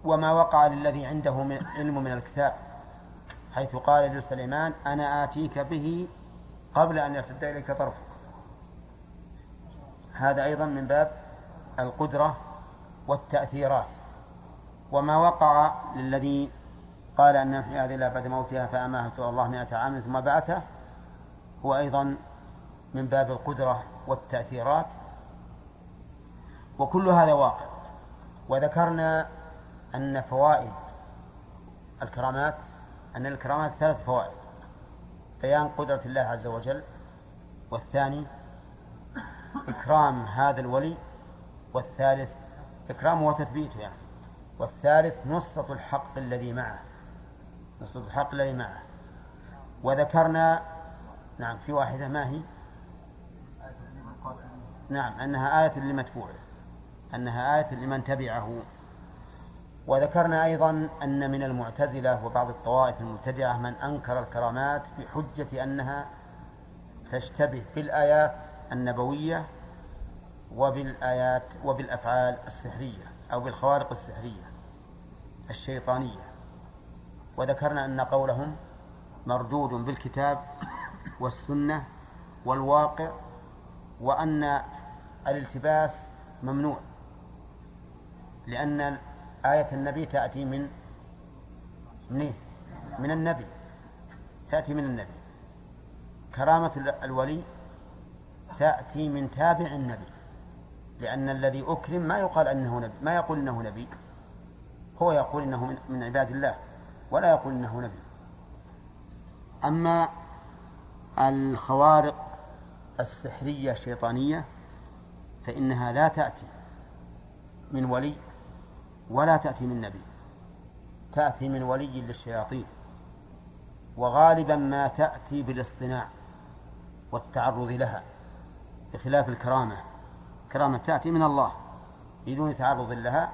وما وقع للذي عنده من علم من الكتاب حيث قال لسليمان أنا آتيك به قبل أن يرتد إليك طرفك. هذا أيضا من باب القدرة والتأثيرات. وما وقع للذي قال أن نحيي هذه الله بعد موتها فأماته الله مئة عام ثم بعثه هو أيضا من باب القدرة والتأثيرات. وكل هذا واقع. وذكرنا أن فوائد الكرامات أن الكرامات ثلاث فوائد. بيان قدرة الله عز وجل والثاني إكرام هذا الولي والثالث إكرامه وتثبيته يعني. والثالث نصرة الحق الذي معه. نصرة الحق الذي معه. وذكرنا نعم في واحدة ما هي؟ نعم أنها آية لمتبوعه. أنها آية لمن تبعه. وذكرنا أيضا أن من المعتزلة وبعض الطوائف المبتدعة من أنكر الكرامات بحجة أنها تشتبه بالآيات النبوية وبالآيات وبالأفعال السحرية أو بالخوارق السحرية الشيطانية. وذكرنا أن قولهم مردود بالكتاب والسنة والواقع وأن الالتباس ممنوع. لأن آية النبي تأتي من من من النبي. تأتي من النبي. كرامة الولي تأتي من تابع النبي. لأن الذي أكرم ما يقال أنه نبي ما يقول إنه نبي. هو يقول إنه من عباد الله ولا يقول إنه نبي. أما الخوارق السحرية الشيطانية فإنها لا تأتي من ولي ولا تأتي من نبي. تأتي من ولي للشياطين. وغالبا ما تأتي بالاصطناع والتعرض لها. بخلاف الكرامة. كرامة تأتي من الله بدون تعرض لها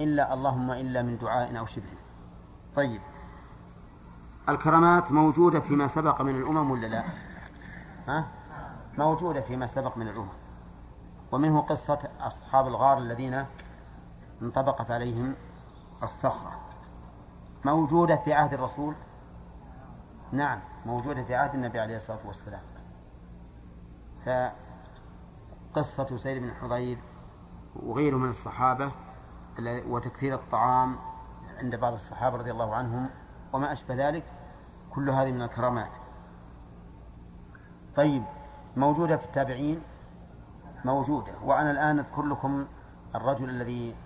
إلا اللهم إلا من دعاء أو شبه. طيب. الكرامات موجودة فيما سبق من الأمم ولا لا؟ ها؟ موجودة فيما سبق من الأمم. ومنه قصة أصحاب الغار الذين انطبقت عليهم الصخرة. موجودة في عهد الرسول؟ نعم موجودة في عهد النبي عليه الصلاة والسلام. فقصة سيد بن حضير وغيره من الصحابة وتكثير الطعام عند بعض الصحابة رضي الله عنهم وما أشبه ذلك كل هذه من الكرامات. طيب موجودة في التابعين؟ موجودة. وأنا الآن أذكر لكم الرجل الذي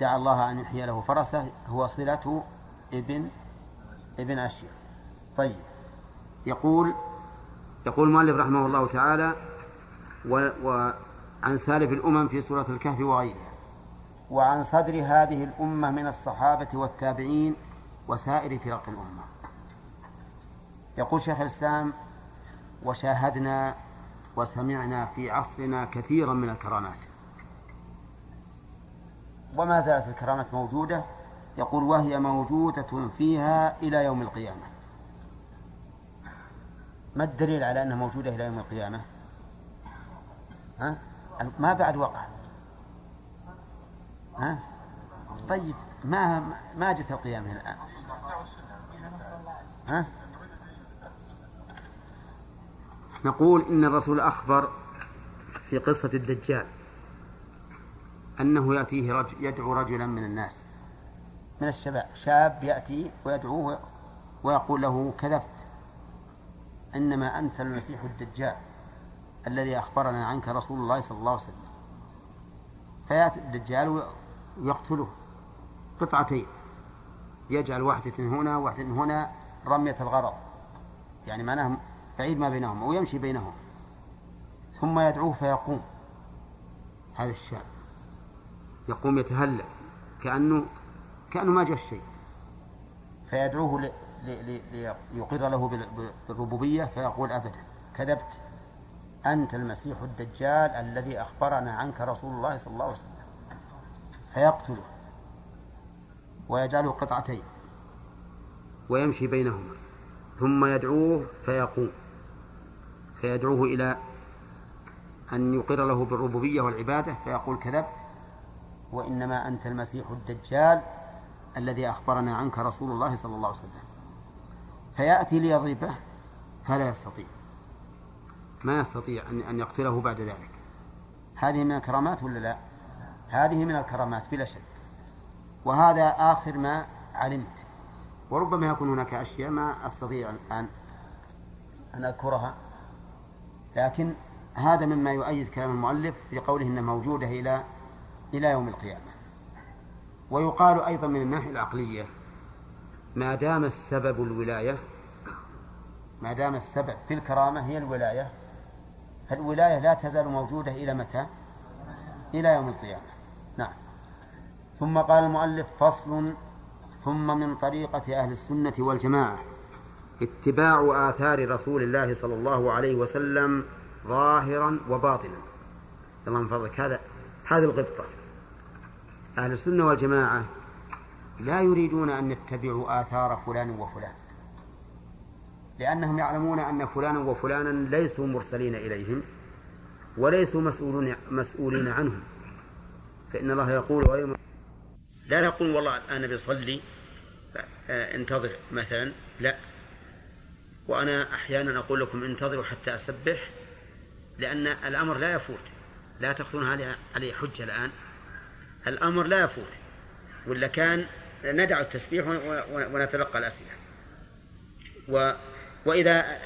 دعا الله أن يحيي له فرسه هو صلة ابن ابن أشير طيب. يقول يقول المؤلف رحمه الله تعالى وعن سالف الأمم في سورة الكهف وغيرها. وعن صدر هذه الأمة من الصحابة والتابعين وسائر فرق الأمة. يقول شيخ الإسلام وشاهدنا وسمعنا في عصرنا كثيرا من الكرامات. وما زالت الكرامات موجودة يقول وهي موجودة فيها إلى يوم القيامة ما الدليل على أنها موجودة إلى يوم القيامة ها؟ ما بعد وقع ها؟ طيب ما ما جت القيامة الآن ها؟ نقول إن الرسول أخبر في قصة الدجال أنه يأتيه رجل يدعو رجلا من الناس. من الشباب شاب يأتي ويدعوه ويقول له كذبت. إنما أنت المسيح الدجال الذي أخبرنا عنك رسول الله صلى الله عليه وسلم. فيأتي الدجال ويقتله قطعتين. يجعل واحدة هنا واحدة هنا رمية الغرض. يعني معناه بعيد ما بينهم أو يمشي بينهم ثم يدعوه فيقوم. هذا الشاب. يقوم يتهلل كأنه كأنه ما جاء شيء فيدعوه ليقر له بالربوبية فيقول أبدا كذبت. أنت المسيح الدجال الذي أخبرنا عنك رسول الله صلى الله عليه وسلم. فيقتله. ويجعله قطعتين. ويمشي بينهما. ثم يدعوه فيقوم. فيدعوه إلى أن يقر له بالربوبية والعبادة فيقول كذبت. وإنما أنت المسيح الدجال الذي أخبرنا عنك رسول الله صلى الله عليه وسلم. فيأتي ليضربه فلا يستطيع. ما يستطيع أن يقتله بعد ذلك. هذه من الكرامات ولا لا؟ هذه من الكرامات بلا شك. وهذا آخر ما علمت. وربما يكون هناك أشياء ما أستطيع الآن أن أذكرها. لكن هذا مما يؤيد كلام المؤلف في قوله إنها موجودة إلى إلى يوم القيامة. ويقال أيضا من الناحية العقلية ما دام السبب الولاية ما دام السبب في الكرامة هي الولاية فالولاية لا تزال موجودة إلى متى؟ إلى يوم القيامة. نعم. ثم قال المؤلف فصل ثم من طريقة أهل السنة والجماعة. اتباع آثار رسول الله صلى الله عليه وسلم ظاهرا وباطنا. الله من فضلك هذا هذه الغبطة. أهل السنة والجماعة لا يريدون أن يتبعوا آثار فلان وفلان لأنهم يعلمون أن فلانا وفلانا ليسوا مرسلين إليهم وليسوا مسؤولون مسؤولين عنهم. فإن الله يقول ويوم لا يقول والله أنا بصلي انتظر مثلا لا. وأنا أحيانا أقول لكم انتظروا حتى أسبح لأن الأمر لا يفوت. لا تأخذون عليه حجة الآن. الأمر لا يفوت. ولا كان ندع التسبيح ونتلقى الأسئلة. و وإذا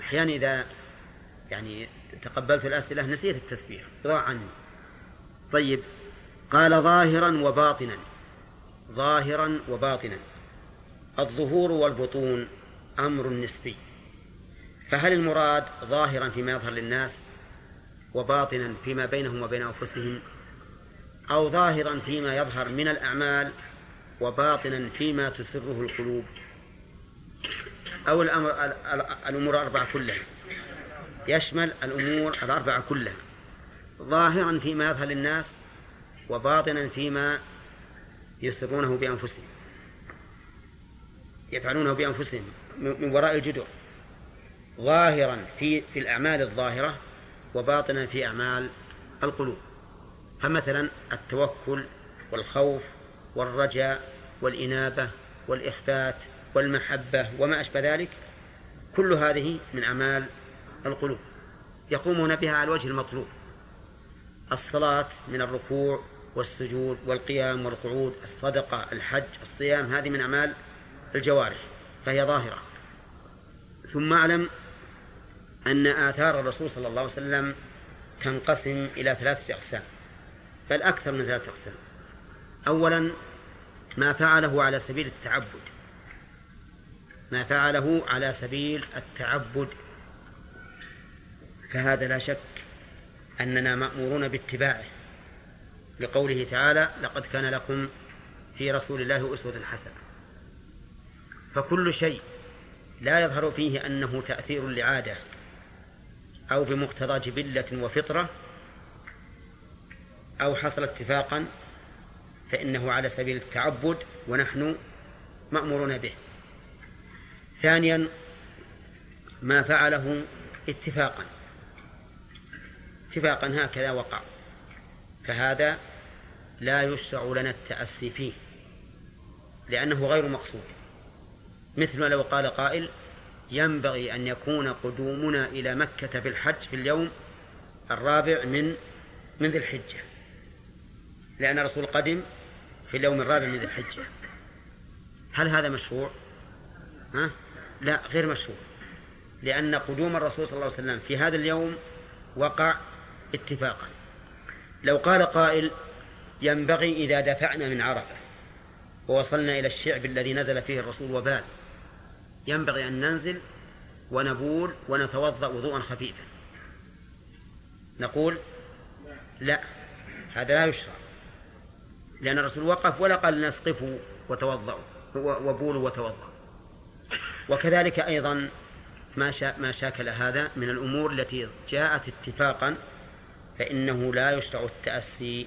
أحيانا إذا يعني تقبلت الأسئلة نسيت التسبيح. ضاع عني طيب قال ظاهرا وباطنا. ظاهرا وباطنا. الظهور والبطون أمر نسبي. فهل المراد ظاهرا فيما يظهر للناس وباطنا فيما بينهم وبين أنفسهم؟ أو ظاهرا فيما يظهر من الأعمال وباطنا فيما تسره القلوب. أو الأمر الأمور الأربعة كلها. يشمل الأمور الأربعة كلها. ظاهرا فيما يظهر للناس وباطنا فيما يسرونه بأنفسهم. يفعلونه بأنفسهم من وراء الجدر. ظاهرا في في الأعمال الظاهرة وباطنا في أعمال القلوب. فمثلا التوكل والخوف والرجاء والإنابة والإخبات والمحبة وما أشبه ذلك كل هذه من أعمال القلوب. يقومون بها على الوجه المطلوب. الصلاة من الركوع والسجود والقيام والقعود الصدقة الحج الصيام هذه من أعمال الجوارح فهي ظاهرة. ثم أعلم أن آثار الرسول صلى الله عليه وسلم تنقسم إلى ثلاثة أقسام. بل أكثر من ثلاثة أقسام. أولا ما فعله على سبيل التعبد. ما فعله على سبيل التعبد. فهذا لا شك أننا مأمورون باتباعه. لقوله تعالى لقد كان لكم في رسول الله أسوة حسنة. فكل شيء لا يظهر فيه أنه تأثير لعادة أو بمقتضى جبلة وفطرة أو حصل اتفاقا فإنه على سبيل التعبد ونحن مأمورون به. ثانيا ما فعله اتفاقا. اتفاقا هكذا وقع. فهذا لا يشرع لنا التأسي فيه لأنه غير مقصود. مثل لو قال قائل ينبغي أن يكون قدومنا إلى مكة في الحج في اليوم الرابع من من ذي الحجة. لأن الرسول قدم في اليوم الرابع من ذي الحجة. هل هذا مشروع؟ ها؟ لا غير مشروع. لأن قدوم الرسول صلى الله عليه وسلم في هذا اليوم وقع اتفاقا. لو قال قائل ينبغي إذا دفعنا من عرفة ووصلنا إلى الشعب الذي نزل فيه الرسول وبال ينبغي أن ننزل ونبول ونتوضأ وضوءا خفيفا. نقول لا هذا لا يشرع. لأن الرسول وقف ولا قال الناس قفوا وتوضأوا وبولوا وتوضأوا وكذلك أيضا ما ما شاكل هذا من الأمور التي جاءت اتفاقا فإنه لا يشرع التأسي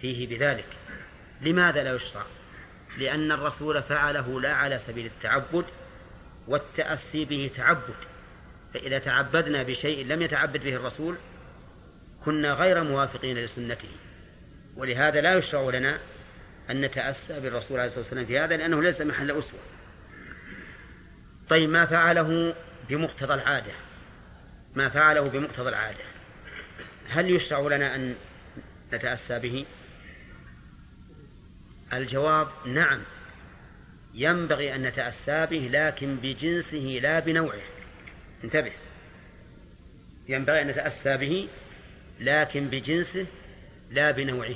فيه بذلك. لماذا لا يشرع؟ لأن الرسول فعله لا على سبيل التعبد والتأسي به تعبد. فإذا تعبدنا بشيء لم يتعبد به الرسول كنا غير موافقين لسنته. ولهذا لا يشرع لنا أن نتأسى بالرسول عليه الصلاة والسلام في هذا لأنه ليس محل أسوة. طيب ما فعله بمقتضى العادة؟ ما فعله بمقتضى العادة؟ هل يشرع لنا أن نتأسى به؟ الجواب نعم. ينبغي أن نتأسى به لكن بجنسه لا بنوعه. انتبه. ينبغي أن نتأسى به لكن بجنسه لا بنوعه.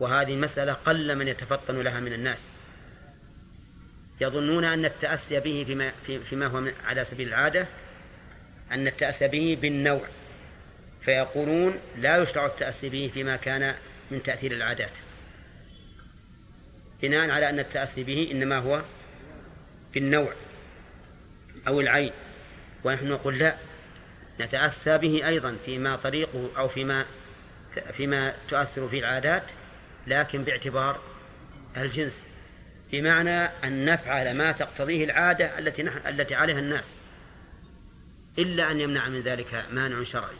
وهذه مسألة قل من يتفطن لها من الناس. يظنون أن التأسي به فيما, فيما هو على سبيل العادة أن التأسي به بالنوع. فيقولون لا يشرع التأسي به فيما كان من تأثير العادات. بناء على أن التأسي به إنما هو بالنوع أو العين. ونحن نقول لا نتأسى به أيضا فيما طريقه أو فيما فيما تؤثر فيه العادات لكن باعتبار الجنس. بمعنى أن نفعل ما تقتضيه العادة التي التي عليها الناس. إلا أن يمنع من ذلك مانع شرعي.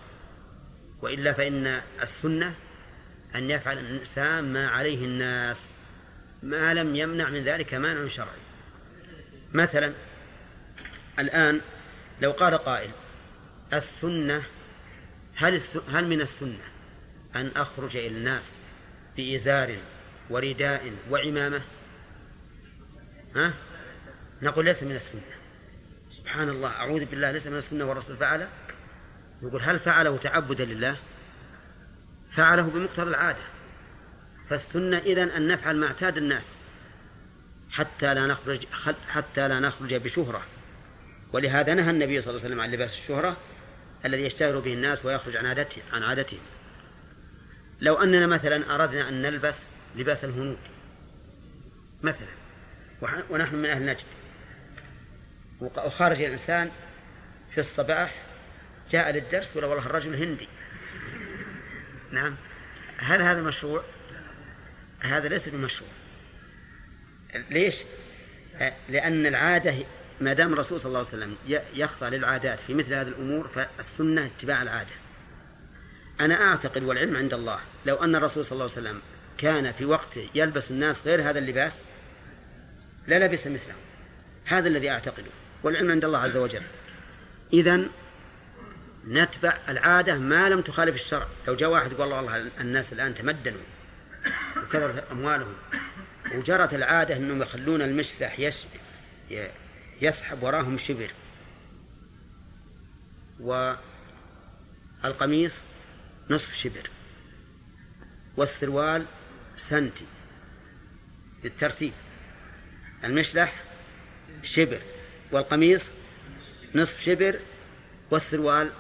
وإلا فإن السنة أن يفعل الإنسان ما عليه الناس. ما لم يمنع من ذلك مانع شرعي. مثلا الآن لو قال قائل السنة هل هل من السنة؟ أن أخرج إلى الناس بإزار ورداء وعمامة؟ ها؟ نقول ليس من السنة. سبحان الله أعوذ بالله ليس من السنة والرسول فعله يقول هل فعله تعبدا لله؟ فعله بمقتضى العادة. فالسنة إذن أن نفعل ما اعتاد الناس حتى لا نخرج حتى لا نخرج بشهرة. ولهذا نهى النبي صلى الله عليه وسلم عن لباس الشهرة الذي يشتهر به الناس ويخرج عن عادته عن عادتهم لو أننا مثلا أردنا أن نلبس لباس الهنود مثلا ونحن من أهل نجد. وخرج الإنسان في الصباح جاء للدرس ولا والله الرجل هندي. نعم. هل هذا مشروع؟ هذا ليس بمشروع. ليش؟ لأن العادة ما دام الرسول صلى الله عليه وسلم يخضع للعادات في مثل هذه الأمور فالسنة اتباع العادة. أنا أعتقد والعلم عند الله. لو أن الرسول صلى الله عليه وسلم كان في وقته يلبس الناس غير هذا اللباس للبس مثله. هذا الذي أعتقده. والعلم عند الله عز وجل. إذا نتبع العادة ما لم تخالف الشرع. لو جاء واحد يقول والله الناس الآن تمدنوا وكثرت أموالهم وجرت العادة أنهم يخلون المسلح يسحب وراهم شبر. والقميص نصف شبر. والسروال سنتي. بالترتيب. المشلح شبر. والقميص نصف شبر. والسروال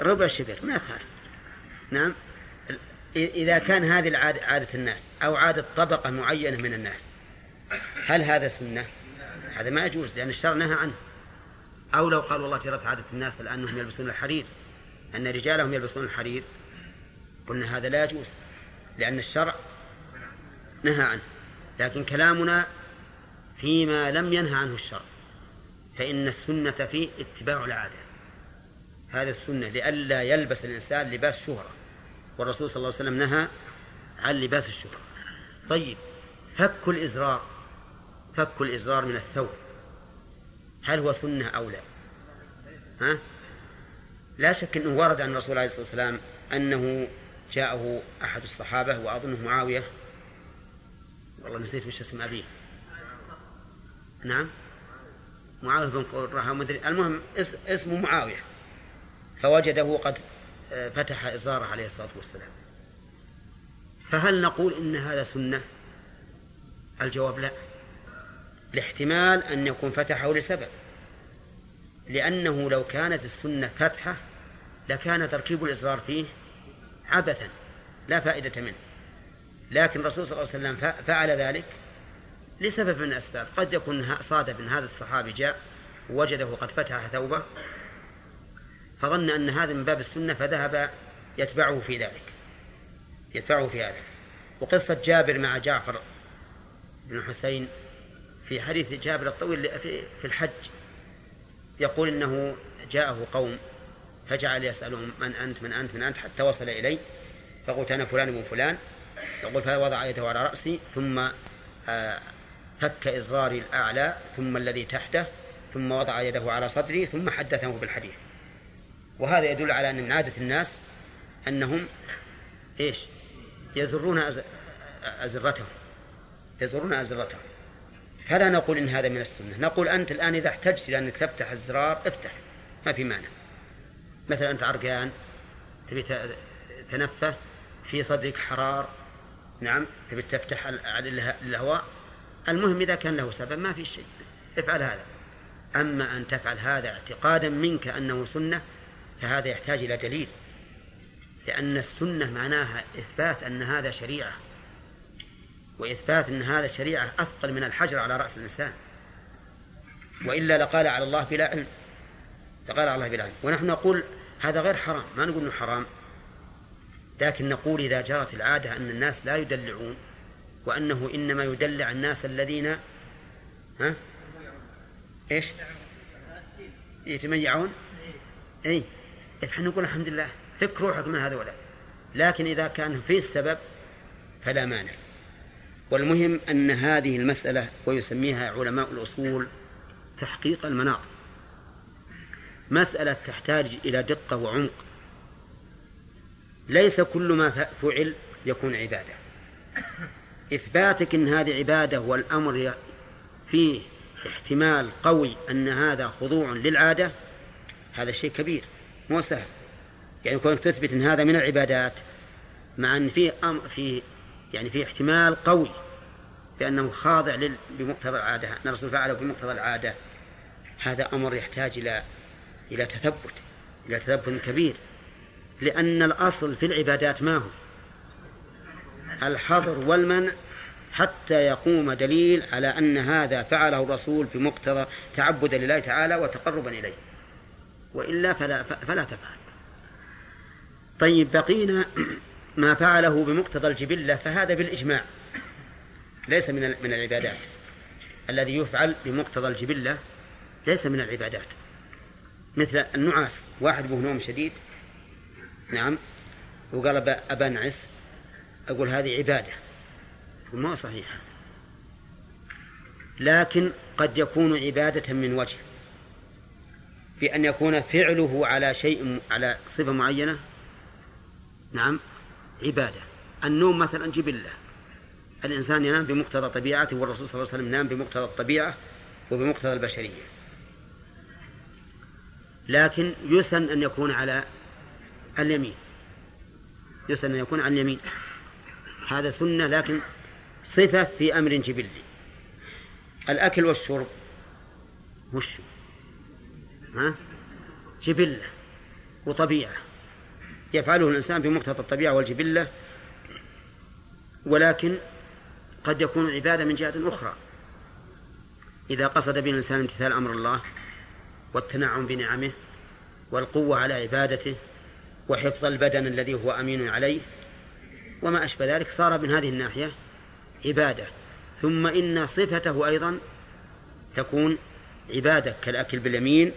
ربع شبر. ما يخالف. نعم. إذا كان هذه العادة عادة الناس أو عادة طبقة معينة من الناس هل هذا سنة؟ هذا ما يجوز لأن الشرع نهى عنه. أو لو قال والله جرت عادة الناس الآن أنهم يلبسون الحرير. أن رجالهم يلبسون الحرير. قلنا هذا لا يجوز لأن الشرع نهى عنه. لكن كلامنا فيما لم ينهى عنه الشرع فإن السنة فيه اتباع العادة. هذا السنة لئلا يلبس الإنسان لباس شهرة. والرسول صلى الله عليه وسلم نهى عن لباس الشهرة. طيب فك الإزرار فك الإزرار من الثوب. هل هو سنة أو لا؟ ها؟ لا شك أنه ورد عن الرسول عليه الصلاة والسلام أنه جاءه أحد الصحابة وأظنه معاوية. والله نسيت وش اسم أبيه. نعم. معاوية بن قرة مدري المهم اسمه معاوية. فوجده قد آه، فتح إزاره عليه الصلاة والسلام. فهل نقول إن هذا سنة؟ الجواب لا. لاحتمال أن يكون فتحه لسبب. لأنه لو كانت السنة فتحة لكان تركيب الإصرار فيه عبثا لا فائدة منه. لكن الرسول صلى الله عليه وسلم فعل ذلك لسبب من الأسباب. قد يكون صادف أن هذا الصحابي جاء ووجده قد فتح ثوبه فظن أن هذا من باب السنة فذهب يتبعه في ذلك يتبعه في هذا وقصة جابر مع جعفر بن حسين في حديث جابر الطويل في الحج يقول إنه جاءه قوم فجعل يسألهم من أنت من أنت من أنت حتى وصل إلي. فقلت أنا فلان بن فلان. يقول فوضع يده على رأسي ثم آه، فك إزراري الأعلى ثم الذي تحته ثم وضع يده على صدري ثم حدثه بالحديث. وهذا يدل على أن من عادة الناس أنهم إيش؟ يزرون أزرتهم. يزرون أزرتهم. فلا نقول إن هذا من السنة. نقول أنت الآن إذا احتجت إلى أنك تفتح الزرار افتح. ما في مانع. مثلا أنت عرقان تبي تنفه في صدرك حرار. نعم تبي تفتح الهواء. المهم إذا كان له سبب ما في شيء. افعل هذا. أما أن تفعل هذا اعتقادا منك أنه سنة فهذا يحتاج إلى دليل. لأن السنة معناها إثبات أن هذا شريعة. وإثبات أن هذا الشريعة أثقل من الحجر على رأس الإنسان. وإلا لقال على الله بلا علم. على الله علم ونحن نقول هذا غير حرام ما نقول أنه حرام لكن نقول إذا جرت العادة أن الناس لا يدلعون وأنه إنما يدلع الناس الذين ها؟ إيش؟ يتميعون؟ أي فنحن نقول الحمد لله فك روحك من هذولا لكن إذا كان في السبب فلا مانع. والمهم أن هذه المسألة ويسميها علماء الأصول تحقيق المناط مسألة تحتاج إلى دقة وعمق. ليس كل ما فعل يكون عبادة. إثباتك أن هذه عبادة والأمر فيه احتمال قوي أن هذا خضوع للعادة هذا شيء كبير مو سهل. يعني كونك تثبت أن هذا من العبادات مع أن فيه أمر فيه يعني فيه احتمال قوي بأنه خاضع بمقتضى العادة أن الرسول فعله بمقتضى العادة هذا أمر يحتاج إلى إلى تثبت إلى تثبت كبير لأن الأصل في العبادات ما هو؟ الحظر والمنع حتى يقوم دليل على أن هذا فعله الرسول بمقتضى تعبدا لله تعالى وتقربا إليه. وإلا فلا, فلا تفعل. طيب بقينا ما فعله بمقتضى الجبلة فهذا بالإجماع. ليس من من العبادات. الذي يفعل بمقتضى الجبلة ليس من العبادات. مثل النعاس. واحد به نوم شديد. نعم. وقال أبا نعس أقول هذه عبادة. ما صحيحة. لكن قد يكون عبادة من وجه. بأن يكون فعله على شيء على صفة معينة. نعم. عبادة. النوم مثلا جبلة. الإنسان ينام بمقتضى طبيعته والرسول صلى الله عليه وسلم نام بمقتضى الطبيعة وبمقتضى البشرية. لكن يسن أن يكون على اليمين. يسن أن يكون على اليمين. هذا سنة لكن صفة في أمر جبلي. الأكل والشرب. وش؟ ها؟ جبلة وطبيعة. يفعله الإنسان بمقتضى الطبيعة والجبلة. ولكن قد يكون عبادة من جهة أخرى. إذا قصد به الإنسان امتثال أمر الله والتنعم بنعمه والقوة على عبادته وحفظ البدن الذي هو أمين عليه وما أشبه ذلك صار من هذه الناحية عبادة. ثم إن صفته أيضا تكون عبادة كالأكل باليمين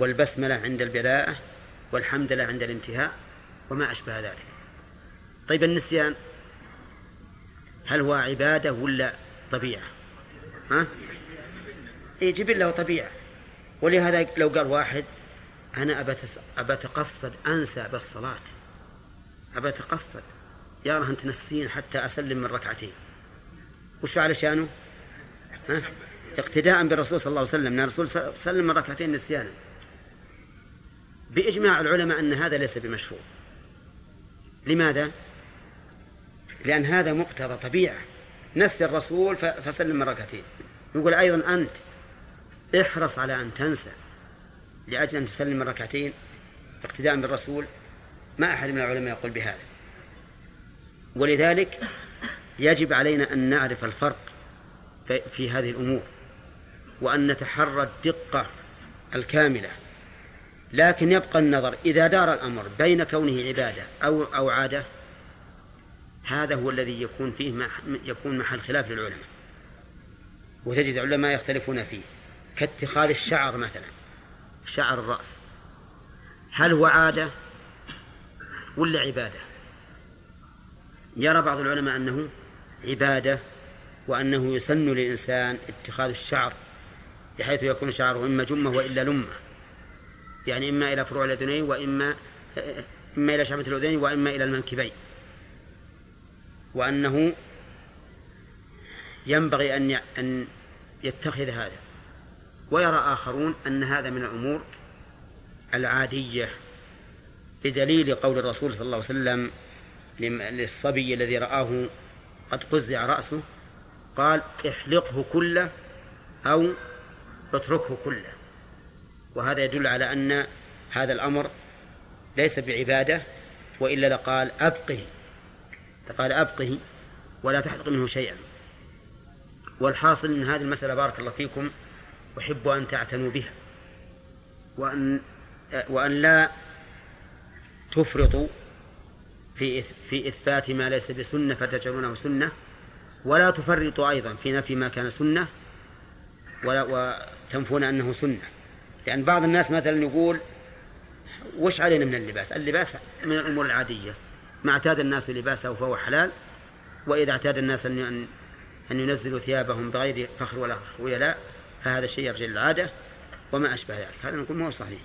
والبسملة عند البداءة والحمد لله عند الانتهاء وما أشبه ذلك. طيب النسيان هل هو عبادة ولا طبيعة؟ ها؟ إيه جبلة وطبيعة ولهذا لو قال واحد أنا أبى أتقصد أنسى بالصلاة أبى أتقصد. يا رهن تنسين حتى أسلم من ركعتين. وش فعل شانه؟ ها؟ اقتداء بالرسول صلى الله عليه وسلم. الرسول سلم من ركعتين نسيانا. بإجماع العلماء أن هذا ليس بمشروع. لماذا؟ لأن هذا مقتضى طبيعة. نسي الرسول فسلم من ركعتين. يقول أيضا أنت احرص على أن تنسى لأجل أن تسلم من ركعتين اقتداء بالرسول. ما أحد من العلماء يقول بهذا. ولذلك يجب علينا أن نعرف الفرق في هذه الأمور وأن نتحرى الدقة الكاملة. لكن يبقى النظر إذا دار الأمر بين كونه عبادة أو أو عادة هذا هو الذي يكون فيه يكون محل خلاف للعلماء. وتجد العلماء يختلفون فيه. كاتخاذ الشعر مثلا شعر الرأس. هل هو عادة ولا عبادة؟ يرى بعض العلماء أنه عبادة وأنه يسن للإنسان اتخاذ الشعر بحيث يكون شعره إما جمة وإلا لمة. يعني إما إلى فروع الأذنين وإما إما إلى شعبة الأذنين وإما إلى المنكبين. وأنه ينبغي أن أن يتخذ هذا. ويرى آخرون أن هذا من الأمور العادية بدليل قول الرسول صلى الله عليه وسلم للصبي الذي رآه قد قزع رأسه قال احلقه كله أو اتركه كله. وهذا يدل على أن هذا الأمر ليس بعبادة وإلا لقال أبقه. قال أبقه ولا تحلق منه شيئا. والحاصل أن هذه المسألة بارك الله فيكم. أحب أن تعتنوا بها. وأن وأن لا تفرطوا في في إثبات ما ليس بسنة فتجعلونه سنة. ولا تفرطوا أيضا في نفي ما كان سنة. ولا وتنفون أنه سنة. لأن بعض الناس مثلا يقول وش علينا من اللباس؟ اللباس من الأمور العادية. ما اعتاد الناس لباسه فهو حلال. وإذا اعتاد الناس أن أن ينزلوا ثيابهم بغير فخر ولا خيلاء فهذا الشيء يرجع للعادة وما أشبه ذلك. هذا نقول ما هو صحيح.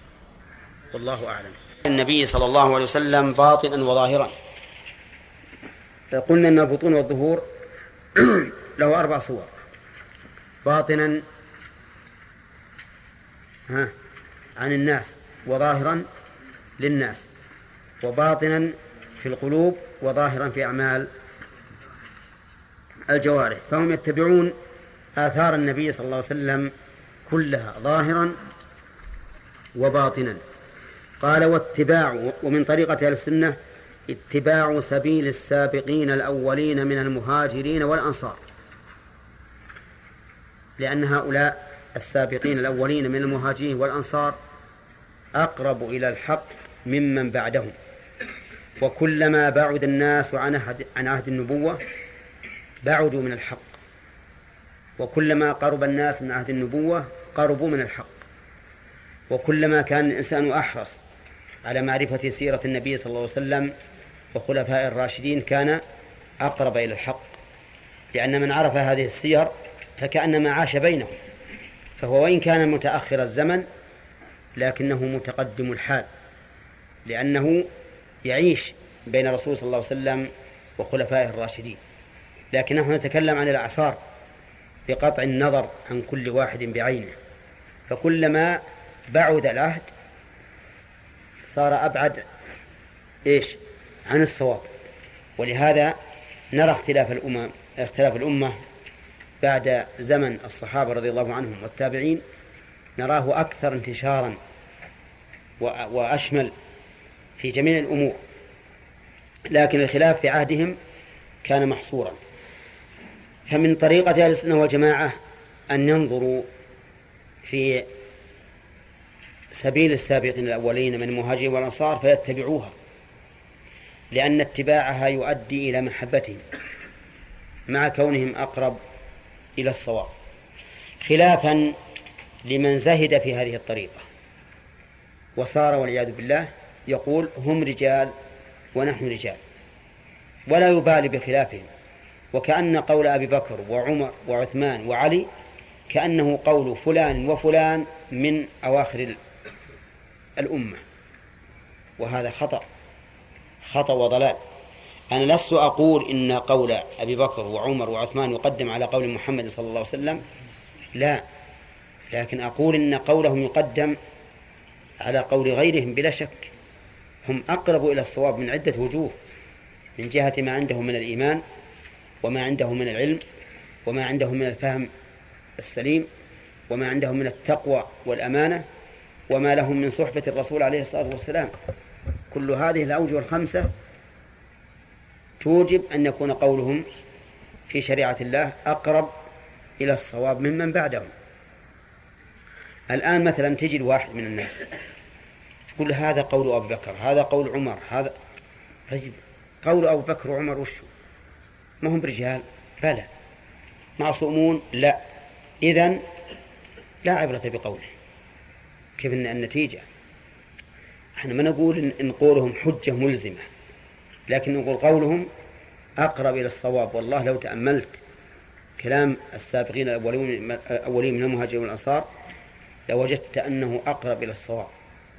والله أعلم. النبي صلى الله عليه وسلم باطنا وظاهرا. قلنا أن البطون والظهور [clears throat] له أربع صور. باطنا ها عن الناس وظاهرا للناس وباطنا في القلوب وظاهرا في أعمال الجوارح. فهم يتبعون آثار النبي صلى الله عليه وسلم كلها ظاهرا وباطنا. قال واتباع ومن طريقة أهل السنة اتباع سبيل السابقين الأولين من المهاجرين والأنصار. لأن هؤلاء السابقين الأولين من المهاجرين والأنصار أقرب إلى الحق ممن بعدهم. وكلما بعد الناس عن عهد, النبوة بعدوا من الحق. وكلما قرب الناس من عهد النبوة قربوا من الحق. وكلما كان الإنسان أحرص على معرفة سيرة النبي صلى الله عليه وسلم وخلفاء الراشدين كان أقرب إلى الحق. لأن من عرف هذه السير فكأنما عاش بينهم. فهو وإن كان متأخر الزمن لكنه متقدم الحال. لأنه يعيش بين الرسول صلى الله عليه وسلم وخلفائه الراشدين. لكن نحن نتكلم عن الأعصار. بقطع النظر عن كل واحد بعينه. فكلما بعد العهد صار أبعد إيش؟ عن الصواب. ولهذا نرى اختلاف الأمم اختلاف الأمة بعد زمن الصحابة رضي الله عنهم والتابعين نراه أكثر انتشارا وأشمل في جميع الأمور. لكن الخلاف في عهدهم كان محصورا. فمن طريقة أهل السنة والجماعة أن ينظروا في سبيل السابقين الأولين من المهاجرين والأنصار فيتبعوها لأن اتباعها يؤدي إلى محبتهم مع كونهم أقرب إلى الصواب خلافا لمن زهد في هذه الطريقة. وصار والعياذ بالله يقول هم رجال ونحن رجال ولا يبالي بخلافهم. وكأن قول أبي بكر وعمر وعثمان وعلي كأنه قول فلان وفلان من أواخر الأمة. وهذا خطأ خطأ وضلال. أنا لست أقول إن قول أبي بكر وعمر وعثمان يقدم على قول محمد صلى الله عليه وسلم لا. لكن أقول إن قولهم يقدم على قول غيرهم بلا شك. هم أقرب إلى الصواب من عدة وجوه من جهة ما عندهم من الإيمان وما عندهم من العلم وما عندهم من الفهم السليم وما عندهم من التقوى والأمانة وما لهم من صحبة الرسول عليه الصلاة والسلام. كل هذه الأوجه الخمسة توجب أن يكون قولهم في شريعة الله أقرب إلى الصواب ممن بعدهم. الآن مثلا تجد واحد من الناس تقول هذا قول أبي بكر هذا قول عمر هذا طيب قول أبو بكر وعمر وشو ما هم رجال؟ بلى. معصومون؟ لا. إذن لا عبرة بقوله. كيف النتيجة؟ إحنا ما نقول إن قولهم حجة ملزمة لكن نقول قولهم أقرب إلى الصواب. والله لو تأملت كلام السابقين الأولين من المهاجرين والأنصار لوجدت أنه أقرب إلى الصواب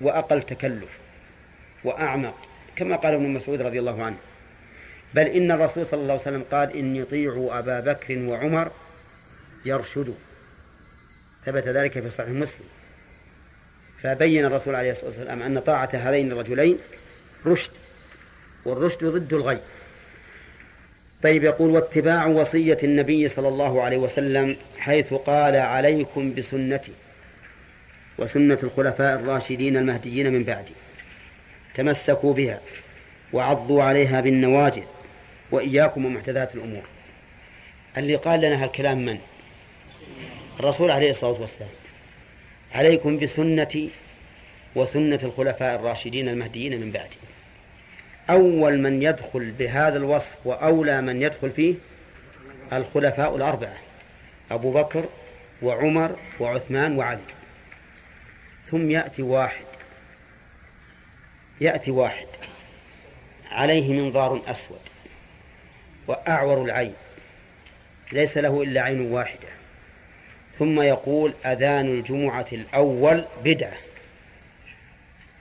وأقل تكلف وأعمق كما قال ابن مسعود رضي الله عنه. بل إن الرسول صلى الله عليه وسلم قال إن يطيعوا أبا بكر وعمر يرشدوا ثبت ذلك في صحيح مسلم. فبين الرسول عليه الصلاة والسلام أن طاعة هذين الرجلين رشد والرشد ضد الغي. طيب يقول واتباع وصية النبي صلى الله عليه وسلم حيث قال عليكم بسنتي وسنة الخلفاء الراشدين المهديين من بعدي. تمسكوا بها وعضوا عليها بالنواجذ. وإياكم ومحدثات الأمور. اللي قال لنا هالكلام من؟ الرسول عليه الصلاة والسلام. عليكم بسنتي وسنة الخلفاء الراشدين المهديين من بعدي. أول من يدخل بهذا الوصف وأولى من يدخل فيه الخلفاء الأربعة. أبو بكر وعمر وعثمان وعلي. ثم يأتي واحد. يأتي واحد. عليه منظار أسود. وأعور العين. ليس له إلا عين واحدة. ثم يقول أذان الجمعة الأول بدعة.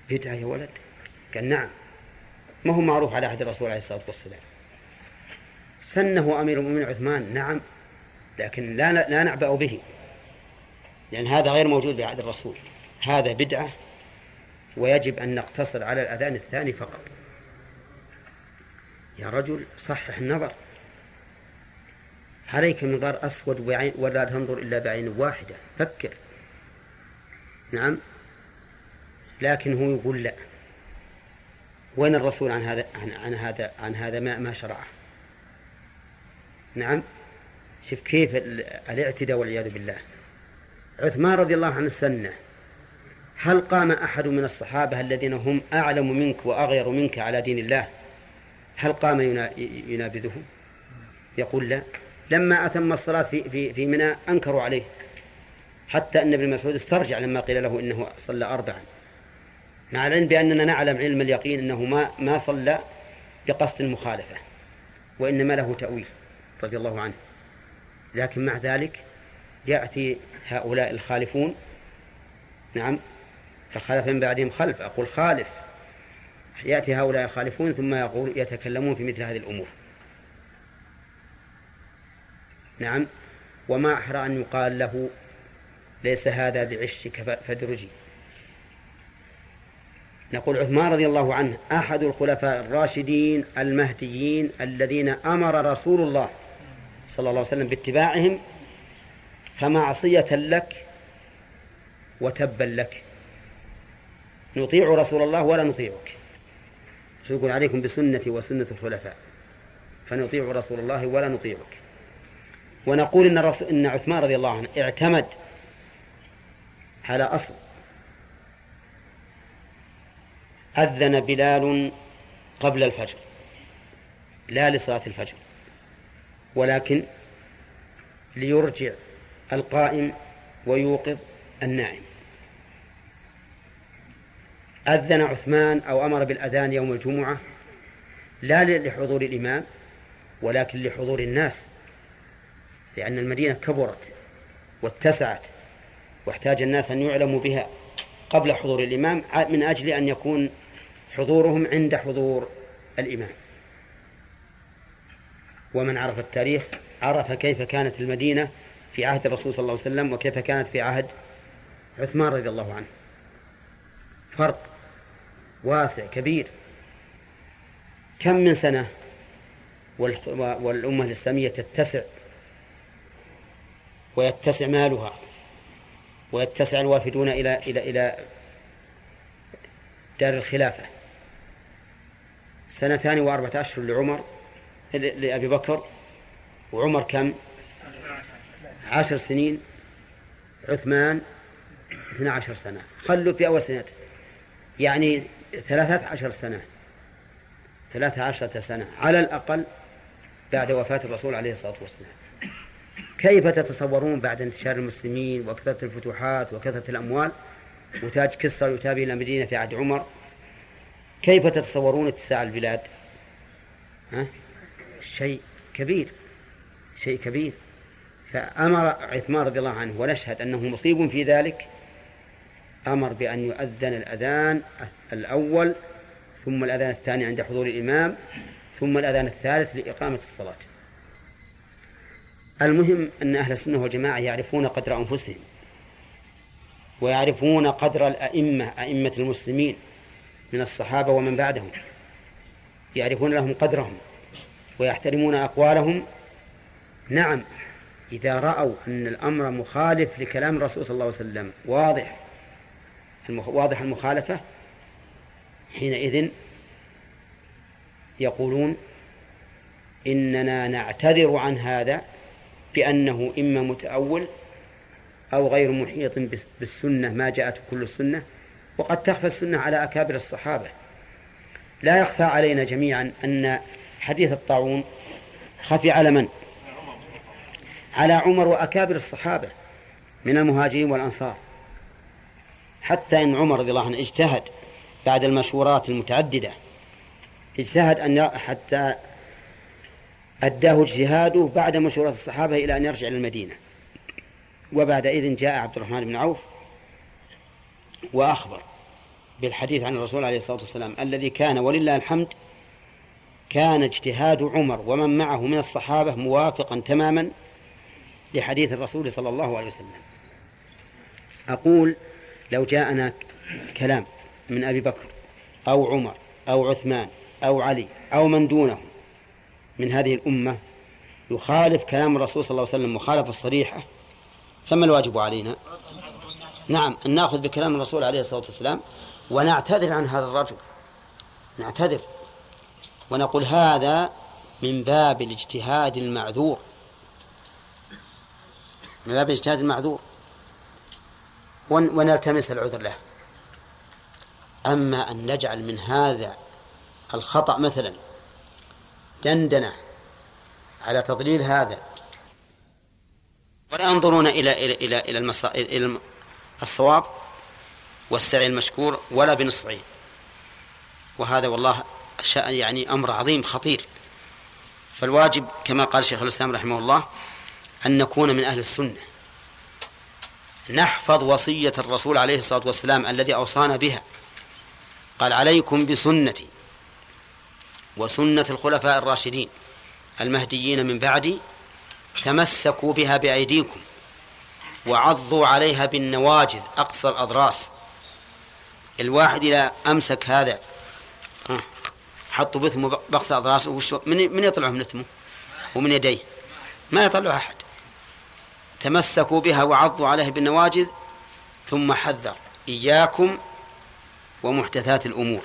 بدعة يا ولد؟ قال نعم. ما هو معروف على عهد الرسول عليه الصلاة والسلام؟ سنه أمير المؤمنين عثمان؟ نعم. لكن لا لا نعبأ به. لأن هذا غير موجود بعهد الرسول. هذا بدعة ويجب أن نقتصر على الأذان الثاني فقط. يا رجل صحح النظر. عليك منظار أسود وعين ولا تنظر إلا بعين واحدة. فكر. نعم. لكن هو يقول لا. وين الرسول عن هذا عن, عن هذا عن هذا ما ما شرعه؟ نعم. شوف كيف الاعتداء والعياذ بالله. عثمان رضي الله عنه السنة هل قام أحد من الصحابة الذين هم أعلم منك وأغير منك على دين الله؟ هل قام ينابذه؟ يقول لا. لما أتم الصلاة في في في منى أنكروا عليه. حتى أن ابن مسعود استرجع لما قيل له إنه صلى أربعا. مع العلم بأننا نعلم علم اليقين أنه ما ما صلى بقصد المخالفة وإنما له تأويل رضي الله عنه. لكن مع ذلك يأتي هؤلاء الخالفون. نعم فخلف من بعدهم خلف. أقول خالف. يأتي هؤلاء الخالفون ثم يقول يتكلمون في مثل هذه الأمور. نعم. وما أحرى أن يقال له ليس هذا بعشك فادرجي. نقول عثمان رضي الله عنه أحد الخلفاء الراشدين المهديين الذين أمر رسول الله صلى الله عليه وسلم باتباعهم فمعصية لك وتبا لك. نطيع رسول الله ولا نطيعك. يقول عليكم بسنتي وسنة الخلفاء فنطيع رسول الله ولا نطيعك. ونقول إن, إن عثمان رضي الله عنه اعتمد على أصل. أذن بلال قبل الفجر لا لصلاة الفجر ولكن ليرجع القائم ويوقظ النائم. أذن عثمان أو أمر بالأذان يوم الجمعة لا لحضور الإمام ولكن لحضور الناس لأن المدينة كبرت واتسعت واحتاج الناس أن يعلموا بها قبل حضور الإمام من أجل أن يكون حضورهم عند حضور الإمام. ومن عرف التاريخ عرف كيف كانت المدينة في عهد الرسول صلى الله عليه وسلم وكيف كانت في عهد عثمان رضي الله عنه. فرق. واسع كبير. كم من سنة والأمة الإسلامية تتسع ويتسع مالها ويتسع الوافدون إلى إلى إلى دار الخلافة. سنتان وأربعة أشهر لعمر لأبي بكر وعمر كم؟ عشر سنين عثمان اثنى عشر سنة. خلوا في أول سنة. يعني ثلاثة عشر سنة. ثلاثة عشرة سنة. على الأقل بعد وفاة الرسول عليه الصلاة والسلام. كيف تتصورون بعد انتشار المسلمين وكثرة الفتوحات وكثرة الأموال؟ وتاج كسرى يتابع إلى مدينة في عهد عمر. كيف تتصورون اتساع البلاد؟ ها؟ شيء كبير. شيء كبير. فأمر عثمان رضي الله عنه ونشهد أنه مصيب في ذلك. أمر بأن يؤذن الأذان الأول ثم الأذان الثاني عند حضور الإمام ثم الأذان الثالث لإقامة الصلاة. المهم أن أهل السنة والجماعة يعرفون قدر أنفسهم ويعرفون قدر الأئمة أئمة المسلمين من الصحابة ومن بعدهم. يعرفون لهم قدرهم ويحترمون أقوالهم. نعم إذا رأوا أن الأمر مخالف لكلام الرسول صلى الله عليه وسلم واضح واضح المخالفة؟ حينئذ يقولون إننا نعتذر عن هذا بأنه إما متأول أو غير محيط بالسنة ما جاءت كل السنة وقد تخفى السنة على أكابر الصحابة. لا يخفى علينا جميعا أن حديث الطاعون خفي على من؟ على عمر وأكابر الصحابة من المهاجرين والأنصار. حتى إن عمر رضي الله عنه اجتهد بعد المشورات المتعددة. اجتهد أن حتى أداه اجتهاده بعد مشورة الصحابة إلى أن يرجع إلى المدينة. وبعد إذن جاء عبد الرحمن بن عوف وأخبر بالحديث عن الرسول عليه الصلاة والسلام الذي كان ولله الحمد كان اجتهاد عمر ومن معه من الصحابة موافقا تماما لحديث الرسول صلى الله عليه وسلم. أقول لو جاءنا كلام من أبي بكر أو عمر أو عثمان أو علي أو من دونه من هذه الأمة يخالف كلام الرسول صلى الله عليه وسلم مخالفة صريحة فما الواجب علينا؟ نعم أن نأخذ بكلام الرسول عليه الصلاة والسلام ونعتذر عن هذا الرجل. نعتذر. ونقول هذا من باب الاجتهاد المعذور. من باب الاجتهاد المعذور. ونلتمس العذر له. أما أن نجعل من هذا الخطأ مثلا دندنة على تضليل هذا. ولا ينظرون إلى إلى إلى إلى. إلى الصواب والسعي المشكور ولا بنصف وهذا والله يعني أمر عظيم خطير. فالواجب كما قال شيخ الإسلام رحمه الله أن نكون من أهل السنة. نحفظ وصية الرسول عليه الصلاة والسلام الذي أوصانا بها. قال عليكم بسنتي وسنة الخلفاء الراشدين المهديين من بعدي تمسكوا بها بأيديكم وعضوا عليها بالنواجذ أقصى الأضراس. الواحد إذا أمسك هذا حطوا بثمه بقصى أضراسه من من يطلعه من إثمه ومن يديه؟ ما يطلع أحد. تمسكوا بها وعضوا عليها بالنواجذ ثم حذر. إياكم ومحدثات الأمور.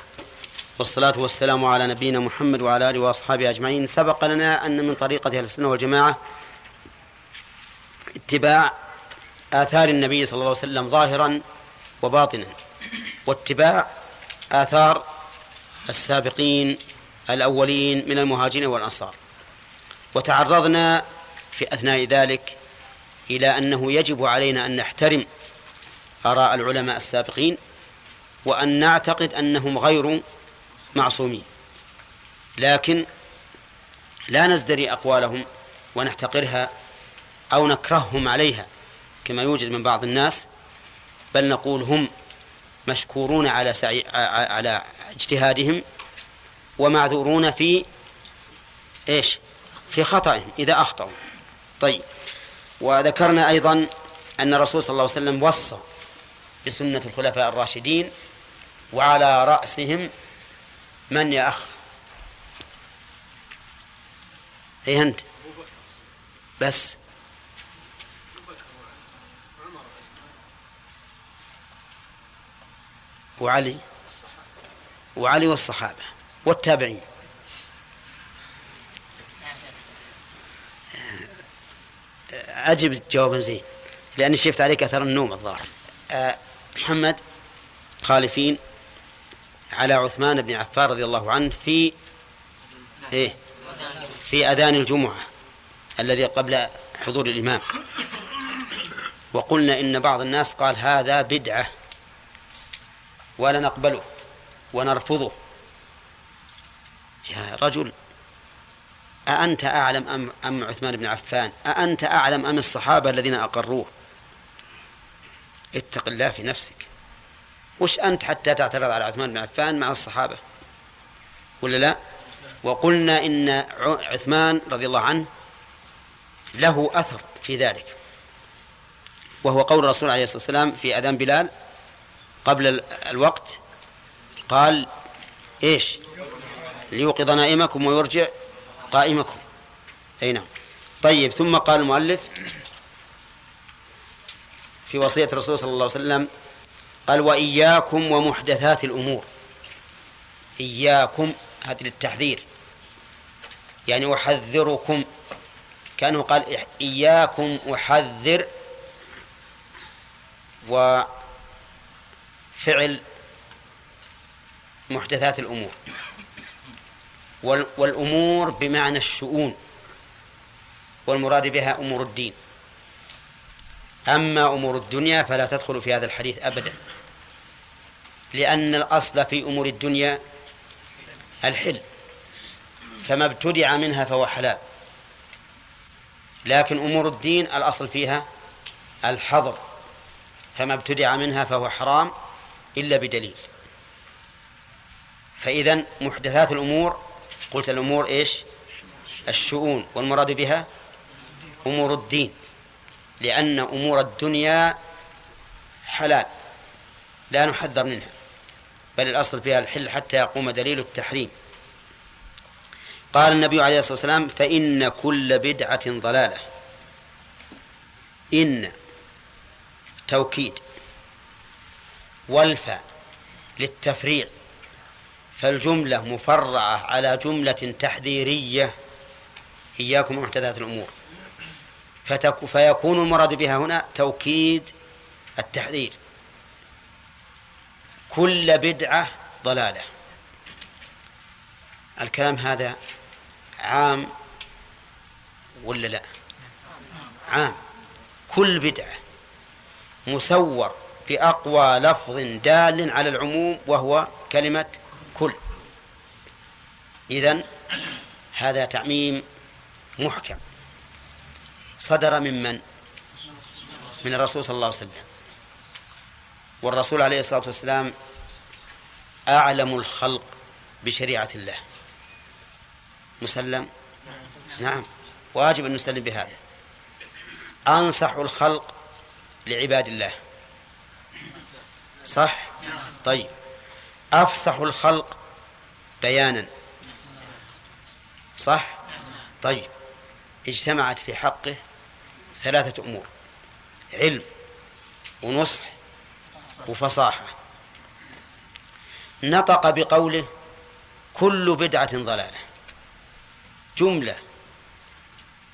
والصلاة والسلام على نبينا محمد وعلى آله وأصحابه أجمعين. سبق لنا أن من طريقة أهل السنة والجماعة اتباع آثار النبي صلى الله عليه وسلم ظاهرا وباطنا واتباع آثار السابقين الأولين من المهاجرين والأنصار. وتعرضنا في أثناء ذلك إلى أنه يجب علينا أن نحترم آراء العلماء السابقين وأن نعتقد أنهم غير معصومين لكن لا نزدري أقوالهم ونحتقرها أو نكرههم عليها كما يوجد من بعض الناس بل نقول هم مشكورون على سعي على اجتهادهم ومعذورون في إيش؟ في خطأهم إذا أخطأوا. طيب وذكرنا أيضا أن الرسول صلى الله عليه وسلم وصى بسنة الخلفاء الراشدين وعلى رأسهم من يا أخ؟ أي أنت؟ بس وعلي وعلي والصحابة والتابعين أجب جوابا زين لأني شفت عليك أثر النوم الظاهر. أه محمد خالفين على عثمان بن عفان رضي الله عنه في إيه؟ في أذان الجمعة الذي قبل حضور الإمام. وقلنا إن بعض الناس قال هذا بدعة ولا نقبله ونرفضه. يا رجل أأنت أعلم أم, أم عثمان بن عفان؟ أأنت أعلم أم الصحابة الذين أقروه؟ اتق الله في نفسك. وش أنت حتى تعترض على عثمان بن عفان مع الصحابة؟ ولا لا؟ وقلنا إن عثمان رضي الله عنه له أثر في ذلك. وهو قول الرسول عليه الصلاة والسلام في أذان بلال قبل الوقت قال إيش؟ ليوقظ نائمكم ويرجع قائمكم. أي نعم. طيب ثم قال المؤلف في وصية الرسول صلى الله عليه وسلم قال وإياكم ومحدثات الأمور. إياكم هذه للتحذير. يعني أحذركم. كأنه قال إياكم أحذر وفعل محدثات الأمور. والأمور بمعنى الشؤون. والمراد بها أمور الدين. أما أمور الدنيا فلا تدخل في هذا الحديث أبدا. لأن الأصل في أمور الدنيا الحل. فما ابتدع منها فهو حلال. لكن أمور الدين الأصل فيها الحظر. فما ابتدع منها فهو حرام إلا بدليل. فإذا محدثات الأمور قلت الأمور إيش؟ الشؤون. والمراد بها أمور الدين. لأن أمور الدنيا حلال. لا نحذر منها. بل الأصل فيها الحل حتى يقوم دليل التحريم. قال النبي عليه الصلاة والسلام فإن كل بدعة ضلالة. إن توكيد. والفاء للتفريع. فالجملة مفرعة على جملة تحذيرية. إياكم محدثات الأمور. فيكون المراد بها هنا توكيد التحذير. كل بدعة ضلالة. الكلام هذا عام ولا لا؟ عام. كل بدعة مسور بأقوى لفظ دال على العموم وهو كلمة كل إذن هذا تعميم محكم. صدر من من؟ من الرسول صلى الله عليه وسلم. والرسول عليه الصلاة والسلام أعلم الخلق بشريعة الله. مسلم؟ نعم. واجب أن نسلم بهذا. أنصح الخلق لعباد الله. صح؟ طيب. أفصح الخلق بيانا. صح؟ طيب اجتمعت في حقه ثلاثة أمور علم ونصح وفصاحة. نطق بقوله كل بدعة ضلالة. جملة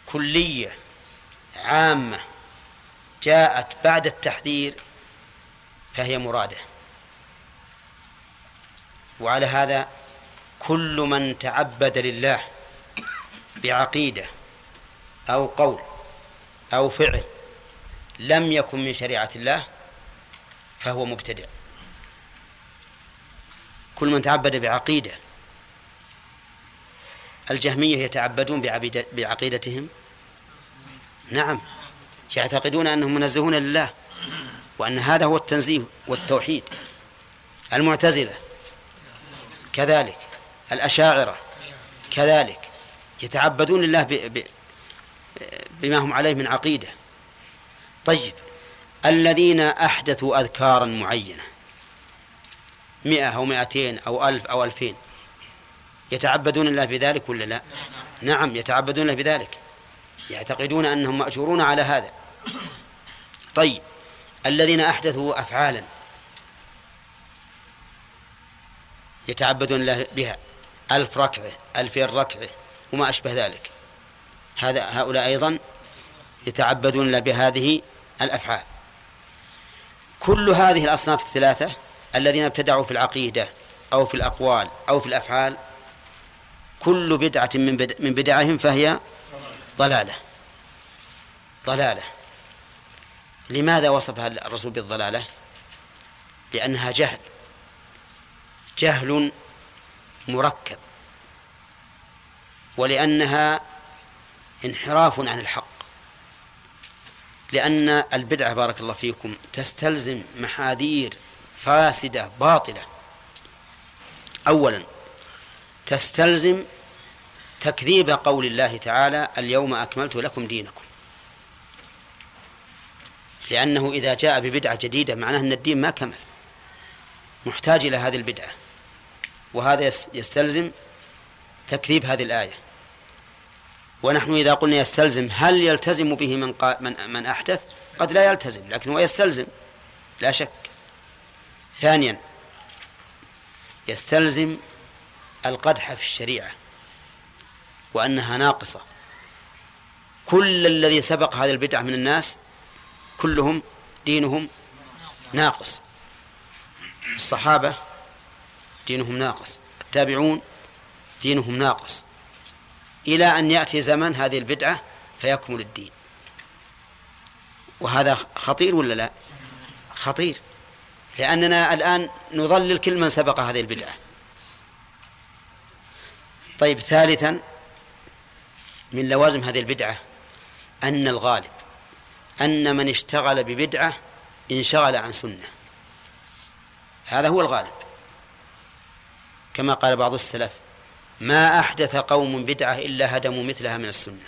كلية عامة جاءت بعد التحذير فهي مرادة. وعلى هذا كل من تعبد لله بعقيدة أو قول أو فعل لم يكن من شريعة الله فهو مبتدع. كل من تعبد بعقيدة. الجهمية يتعبدون بعقيدتهم؟ نعم. يعتقدون أنهم منزهون لله وأن هذا هو التنزيه والتوحيد. المعتزلة كذلك الأشاعرة كذلك. يتعبدون لله بما هم عليه من عقيدة. طيب الذين أحدثوا أذكارا معينة مئة أو مئتين أو ألف أو ألفين يتعبدون الله بذلك ولا لا؟ نعم يتعبدون الله بذلك. يعتقدون أنهم مأجورون على هذا. طيب الذين أحدثوا أفعالا يتعبدون الله بها ألف ركعة ألفين ركعة وما أشبه ذلك. هذا هؤلاء أيضا يتعبدون بهذه الأفعال. كل هذه الأصناف الثلاثة الذين ابتدعوا في العقيدة أو في الأقوال أو في الأفعال كل بدعة من من بدعهم فهي ضلالة. ضلالة. لماذا وصفها الرسول بالضلالة؟ لأنها جهل. جهل مركب. ولأنها انحراف عن الحق. لأن البدعة بارك الله فيكم تستلزم محاذير فاسدة باطلة. أولا تستلزم تكذيب قول الله تعالى اليوم أكملت لكم دينكم. لأنه إذا جاء ببدعة جديدة معناه أن الدين ما كمل. محتاج إلى هذه البدعة. وهذا يستلزم تكذيب هذه الآية. ونحن إذا قلنا يستلزم هل يلتزم به من, من, من أحدث؟ قد لا يلتزم لكن هو يستلزم لا شك. ثانيا يستلزم القدح في الشريعة وأنها ناقصة. كل الذي سبق هذه البدعة من الناس كلهم دينهم ناقص. الصحابة دينهم ناقص التابعون دينهم ناقص. إلى أن يأتي زمن هذه البدعة فيكمل الدين. وهذا خطير ولا لا؟ خطير. لأننا الآن نضلل كل من سبق هذه البدعة. طيب ثالثا من لوازم هذه البدعة أن الغالب أن من اشتغل ببدعة انشغل عن سنة. هذا هو الغالب. كما قال بعض السلف ما أحدث قوم بدعة إلا هدموا مثلها من السنة.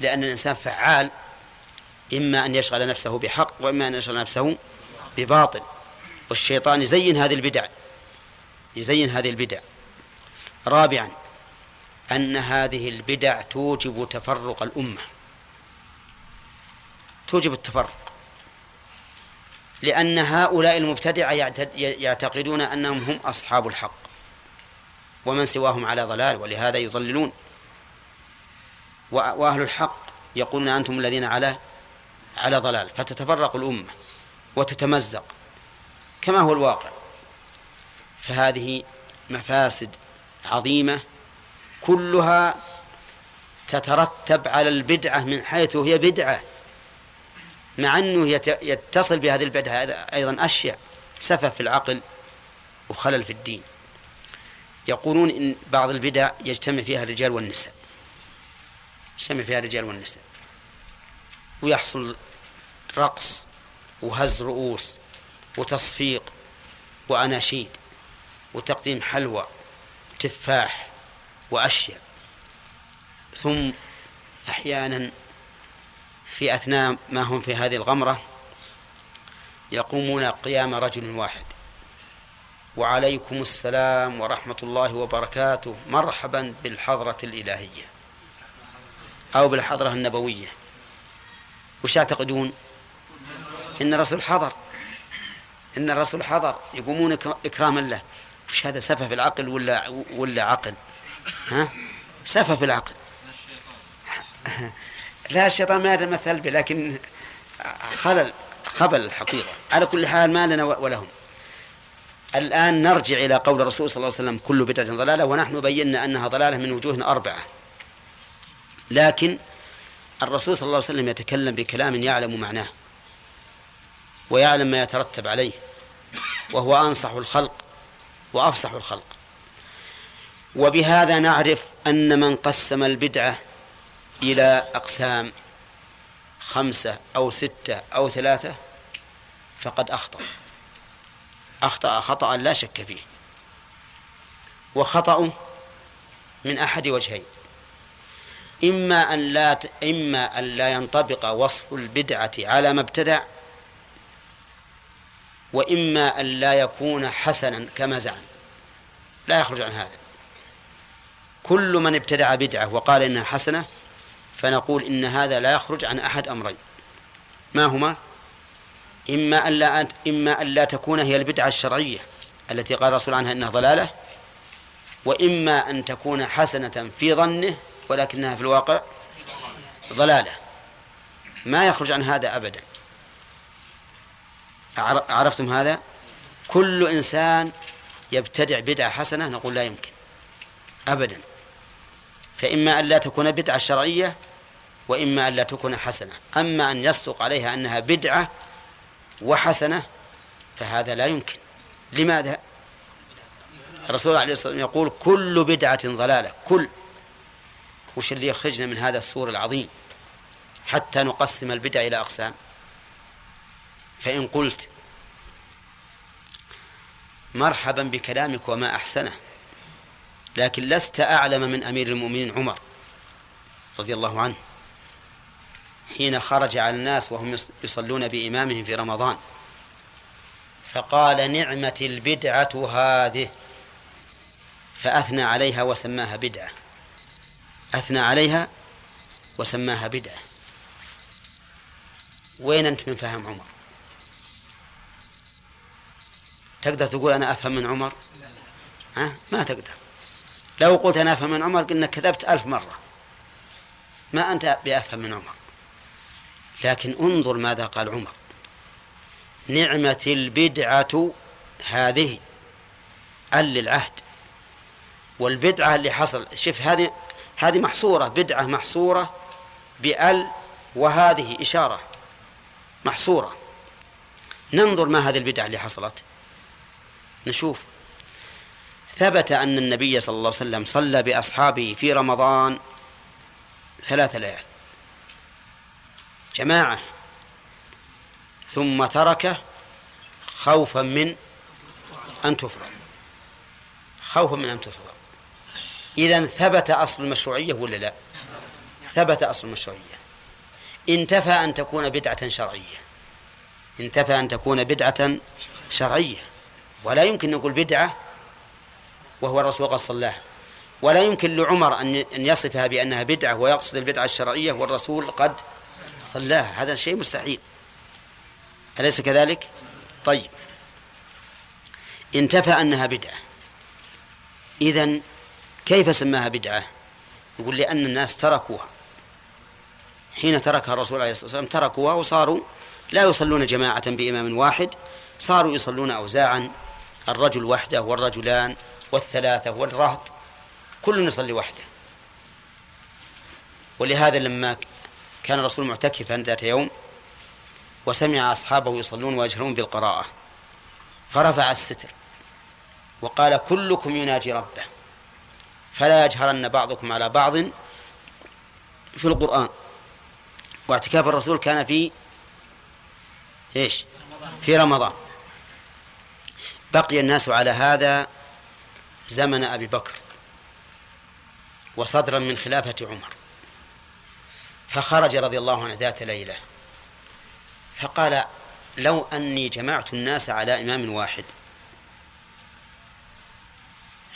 لأن الإنسان فعال إما أن يشغل نفسه بحق وإما أن يشغل نفسه بباطل. والشيطان يزين هذه البدع يزين هذه البدع. رابعا أن هذه البدع توجب تفرق الأمة. توجب التفرق. لأن هؤلاء المبتدعة يعتقدون أنهم هم أصحاب الحق. ومن سواهم على ضلال ولهذا يضللون. وأهل الحق يقولون أنتم الذين على على ضلال. فتتفرق الأمة وتتمزق كما هو الواقع. فهذه مفاسد عظيمة كلها تترتب على البدعة من حيث هي بدعة مع أنه يتصل بهذه البدعة أيضا أشياء سفة في العقل وخلل في الدين. يقولون إن بعض البدع يجتمع فيها الرجال والنساء. يجتمع فيها الرجال والنساء. ويحصل رقص وهز رؤوس وتصفيق وأناشيد وتقديم حلوى تفاح وأشياء. ثم أحيانا في أثناء ما هم في هذه الغمرة يقومون قيام رجل واحد. وعليكم السلام ورحمة الله وبركاته. مرحبا بالحضرة الإلهية أو بالحضرة النبوية. وش تعتقدون إن الرسول حضر. إن الرسول حضر. يقومون إكراما له. وش هذا سفه في العقل ولا ولا عقل؟ ها؟ سفه في العقل. [laughs] لا الشيطان ما يتمثل به لكن خلل خبل الحقيقة. على كل حال ما لنا ولهم الآن نرجع إلى قول الرسول صلى الله عليه وسلم كل بدعة ضلالة ونحن بينا أنها ضلالة من وجوه أربعة. لكن الرسول صلى الله عليه وسلم يتكلم بكلام يعلم معناه ويعلم ما يترتب عليه وهو أنصح الخلق وأفصح الخلق. وبهذا نعرف أن من قسم البدعة إلى أقسام خمسة أو ستة أو ثلاثة فقد أخطأ. أخطأ خطأ لا شك فيه. وخطأه من أحد وجهين. إما أن لا إما أن لا ينطبق وصف البدعة على ما ابتدع وإما أن لا يكون حسنا كما زعم. لا يخرج عن هذا. كل من ابتدع بدعة وقال إنها حسنة فنقول إن هذا لا يخرج عن أحد أمرين. ما هما؟ إما أن لا إما أن لا تكون هي البدعة الشرعية التي قال الرسول عنها إنها ضلالة وإما أن تكون حسنة في ظنه ولكنها في الواقع ضلالة. ما يخرج عن هذا أبدا. عرفتم هذا؟ كل إنسان يبتدع بدعة حسنة نقول لا يمكن. أبدا. فإما أن لا تكون بدعة شرعية وإما أن لا تكون حسنة. أما أن يصدق عليها أنها بدعة وحسنة فهذا لا يمكن. لماذا؟ الرسول عليه الصلاة والسلام يقول كل بدعة ضلالة كل. وش اللي يخرجنا من هذا السور العظيم؟ حتى نقسم البدع إلى أقسام. فإن قلت مرحبا بكلامك وما أحسنه لكن لست أعلم من أمير المؤمنين عمر رضي الله عنه. حين خرج على الناس وهم يصلون بإمامهم في رمضان. فقال نعمة البدعة هذه. فأثنى عليها وسماها بدعة. أثنى عليها وسماها بدعة. وين أنت من فهم عمر؟ تقدر تقول أنا أفهم من عمر؟ ها؟ ما تقدر. لو قلت أنا أفهم من عمر قلنا كذبت ألف مرة. ما أنت بأفهم من عمر. لكن انظر ماذا قال عمر. نعمة البدعة هذه ال للعهد والبدعة اللي حصل شوف هذه هذه محصورة بدعة محصورة بأل وهذه إشارة محصورة. ننظر ما هذه البدعة اللي حصلت. نشوف. ثبت أن النبي صلى الله عليه وسلم صلى بأصحابه في رمضان ثلاث ليال. جماعة. ثم تركه خوفا من أن تفرض خوفا من أن تفرض إذا ثبت أصل المشروعية ولا لا؟ ثبت أصل المشروعية. انتفى أن تكون بدعة شرعية. انتفى أن تكون بدعة شرعية. ولا يمكن نقول بدعة وهو الرسول قد صلاها ولا يمكن لعمر أن يصفها بأنها بدعة ويقصد البدعة الشرعية والرسول قد صلاها. هذا شيء مستحيل. أليس كذلك؟ طيب. انتفى أنها بدعة. إذن كيف سماها بدعة؟ يقول لأن الناس تركوها. حين تركها الرسول عليه الصلاة والسلام تركوها وصاروا لا يصلون جماعة بإمام واحد صاروا يصلون أوزاعا الرجل وحده والرجلان والثلاثة والرهط كل يصلي وحده. ولهذا لما كان الرسول معتكفا ذات يوم وسمع أصحابه يصلون ويجهرون بالقراءة. فرفع الستر وقال كلكم يناجي ربه فلا يجهرن بعضكم على بعض في القرآن. واعتكاف الرسول كان في إيش؟ في رمضان. بقي الناس على هذا زمن أبي بكر وصدرا من خلافة عمر. فخرج رضي الله عنه ذات ليلة. فقال لو أني جمعت الناس على إمام واحد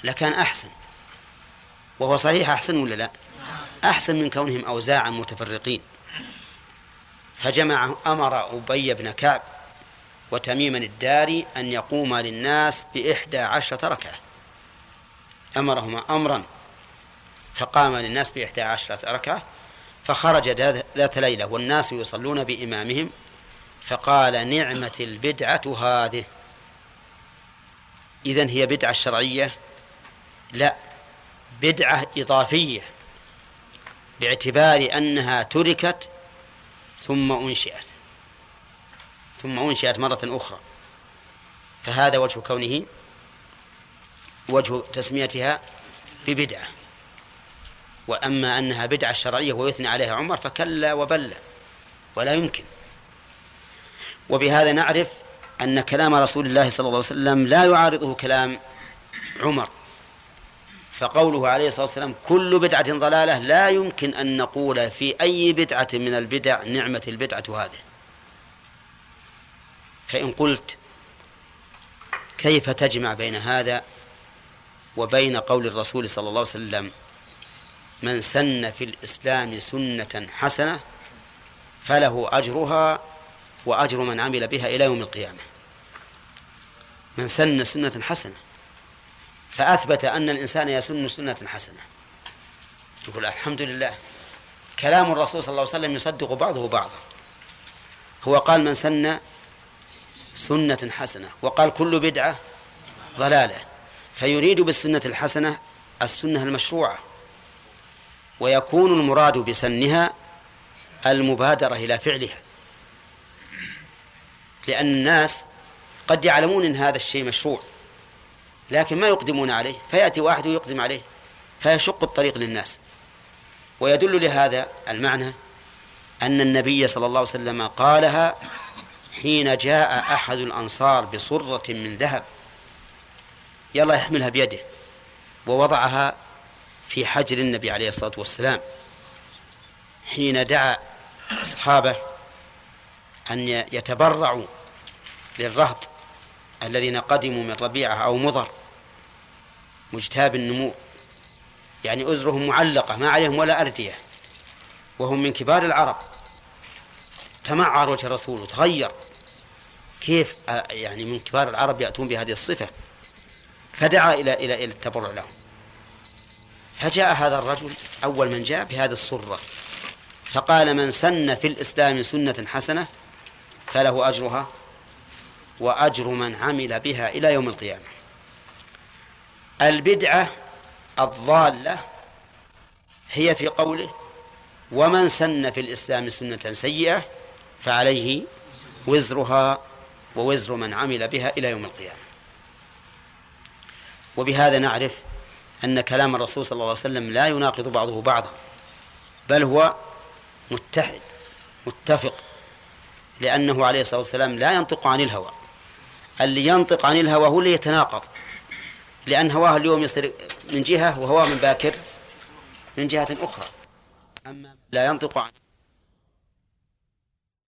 لكان أحسن. وهو صحيح أحسن ولا لا؟ أحسن من كونهم اوزاعا متفرقين. فجمع أمر أبي بن كعب وتميما الداري أن يقوم للناس بإحدى عشرة ركعة. أمرهما أمرا. فقام للناس بإحدى عشرة ركعة. فخرج ذات ليلة والناس يصلون بإمامهم فقال نعمة البدعة هذه. إذن هي بدعة شرعية؟ لا بدعة إضافية باعتبار أنها تركت ثم أنشئت ثم أنشئت مرة أخرى. فهذا وجه كونه وجه تسميتها ببدعة. وأما أنها بدعة شرعية ويثني عليها عمر فكلا وبلى ولا يمكن. وبهذا نعرف أن كلام رسول الله صلى الله عليه وسلم لا يعارضه كلام عمر. فقوله عليه الصلاة والسلام كل بدعة ضلالة لا يمكن أن نقول في أي بدعة من البدع نعمة البدعة هذه. فإن قلت كيف تجمع بين هذا وبين قول الرسول صلى الله عليه وسلم من سن في الإسلام سنة حسنة فله أجرها وأجر من عمل بها إلى يوم القيامة. من سن سنة حسنة فأثبت أن الإنسان يسن سنة حسنة. يقول الحمد لله. كلام الرسول صلى الله عليه وسلم يصدق بعضه بعضا. هو قال من سن سنة حسنة وقال كل بدعة ضلالة. فيريد بالسنة الحسنة السنة المشروعة. ويكون المراد بسنها المبادرة إلى فعلها. لأن الناس قد يعلمون أن هذا الشيء مشروع لكن ما يقدمون عليه. فيأتي واحد ويقدم عليه فيشق الطريق للناس. ويدل لهذا المعنى أن النبي صلى الله عليه وسلم قالها حين جاء أحد الأنصار بصرة من ذهب. يلا يحملها بيده ووضعها في حجر النبي عليه الصلاة والسلام حين دعا أصحابه أن يتبرعوا للرهط الذين قدموا من ربيعة أو مضر مجتاب النمو يعني أزرهم معلقة ما عليهم ولا أردية وهم من كبار العرب. تمعر وجه الرسول وتغير كيف يعني من كبار العرب يأتون بهذه الصفة فدعا إلى إلى إلى التبرع لهم. فجاء هذا الرجل أول من جاء بهذه الصرة. فقال من سن في الإسلام سنة حسنة فله أجرها وأجر من عمل بها إلى يوم القيامة. البدعة الضالة هي في قوله ومن سن في الإسلام سنة سيئة فعليه وزرها ووزر من عمل بها إلى يوم القيامة. وبهذا نعرف أن كلام الرسول صلى الله عليه وسلم لا يناقض بعضه بعضا بل هو متحد متفق لأنه عليه الصلاة والسلام لا ينطق عن الهوى. اللي ينطق عن الهوى هو اللي يتناقض لأن هواه اليوم يصير من جهة وهواه من باكر من جهة أخرى. أما لا ينطق عن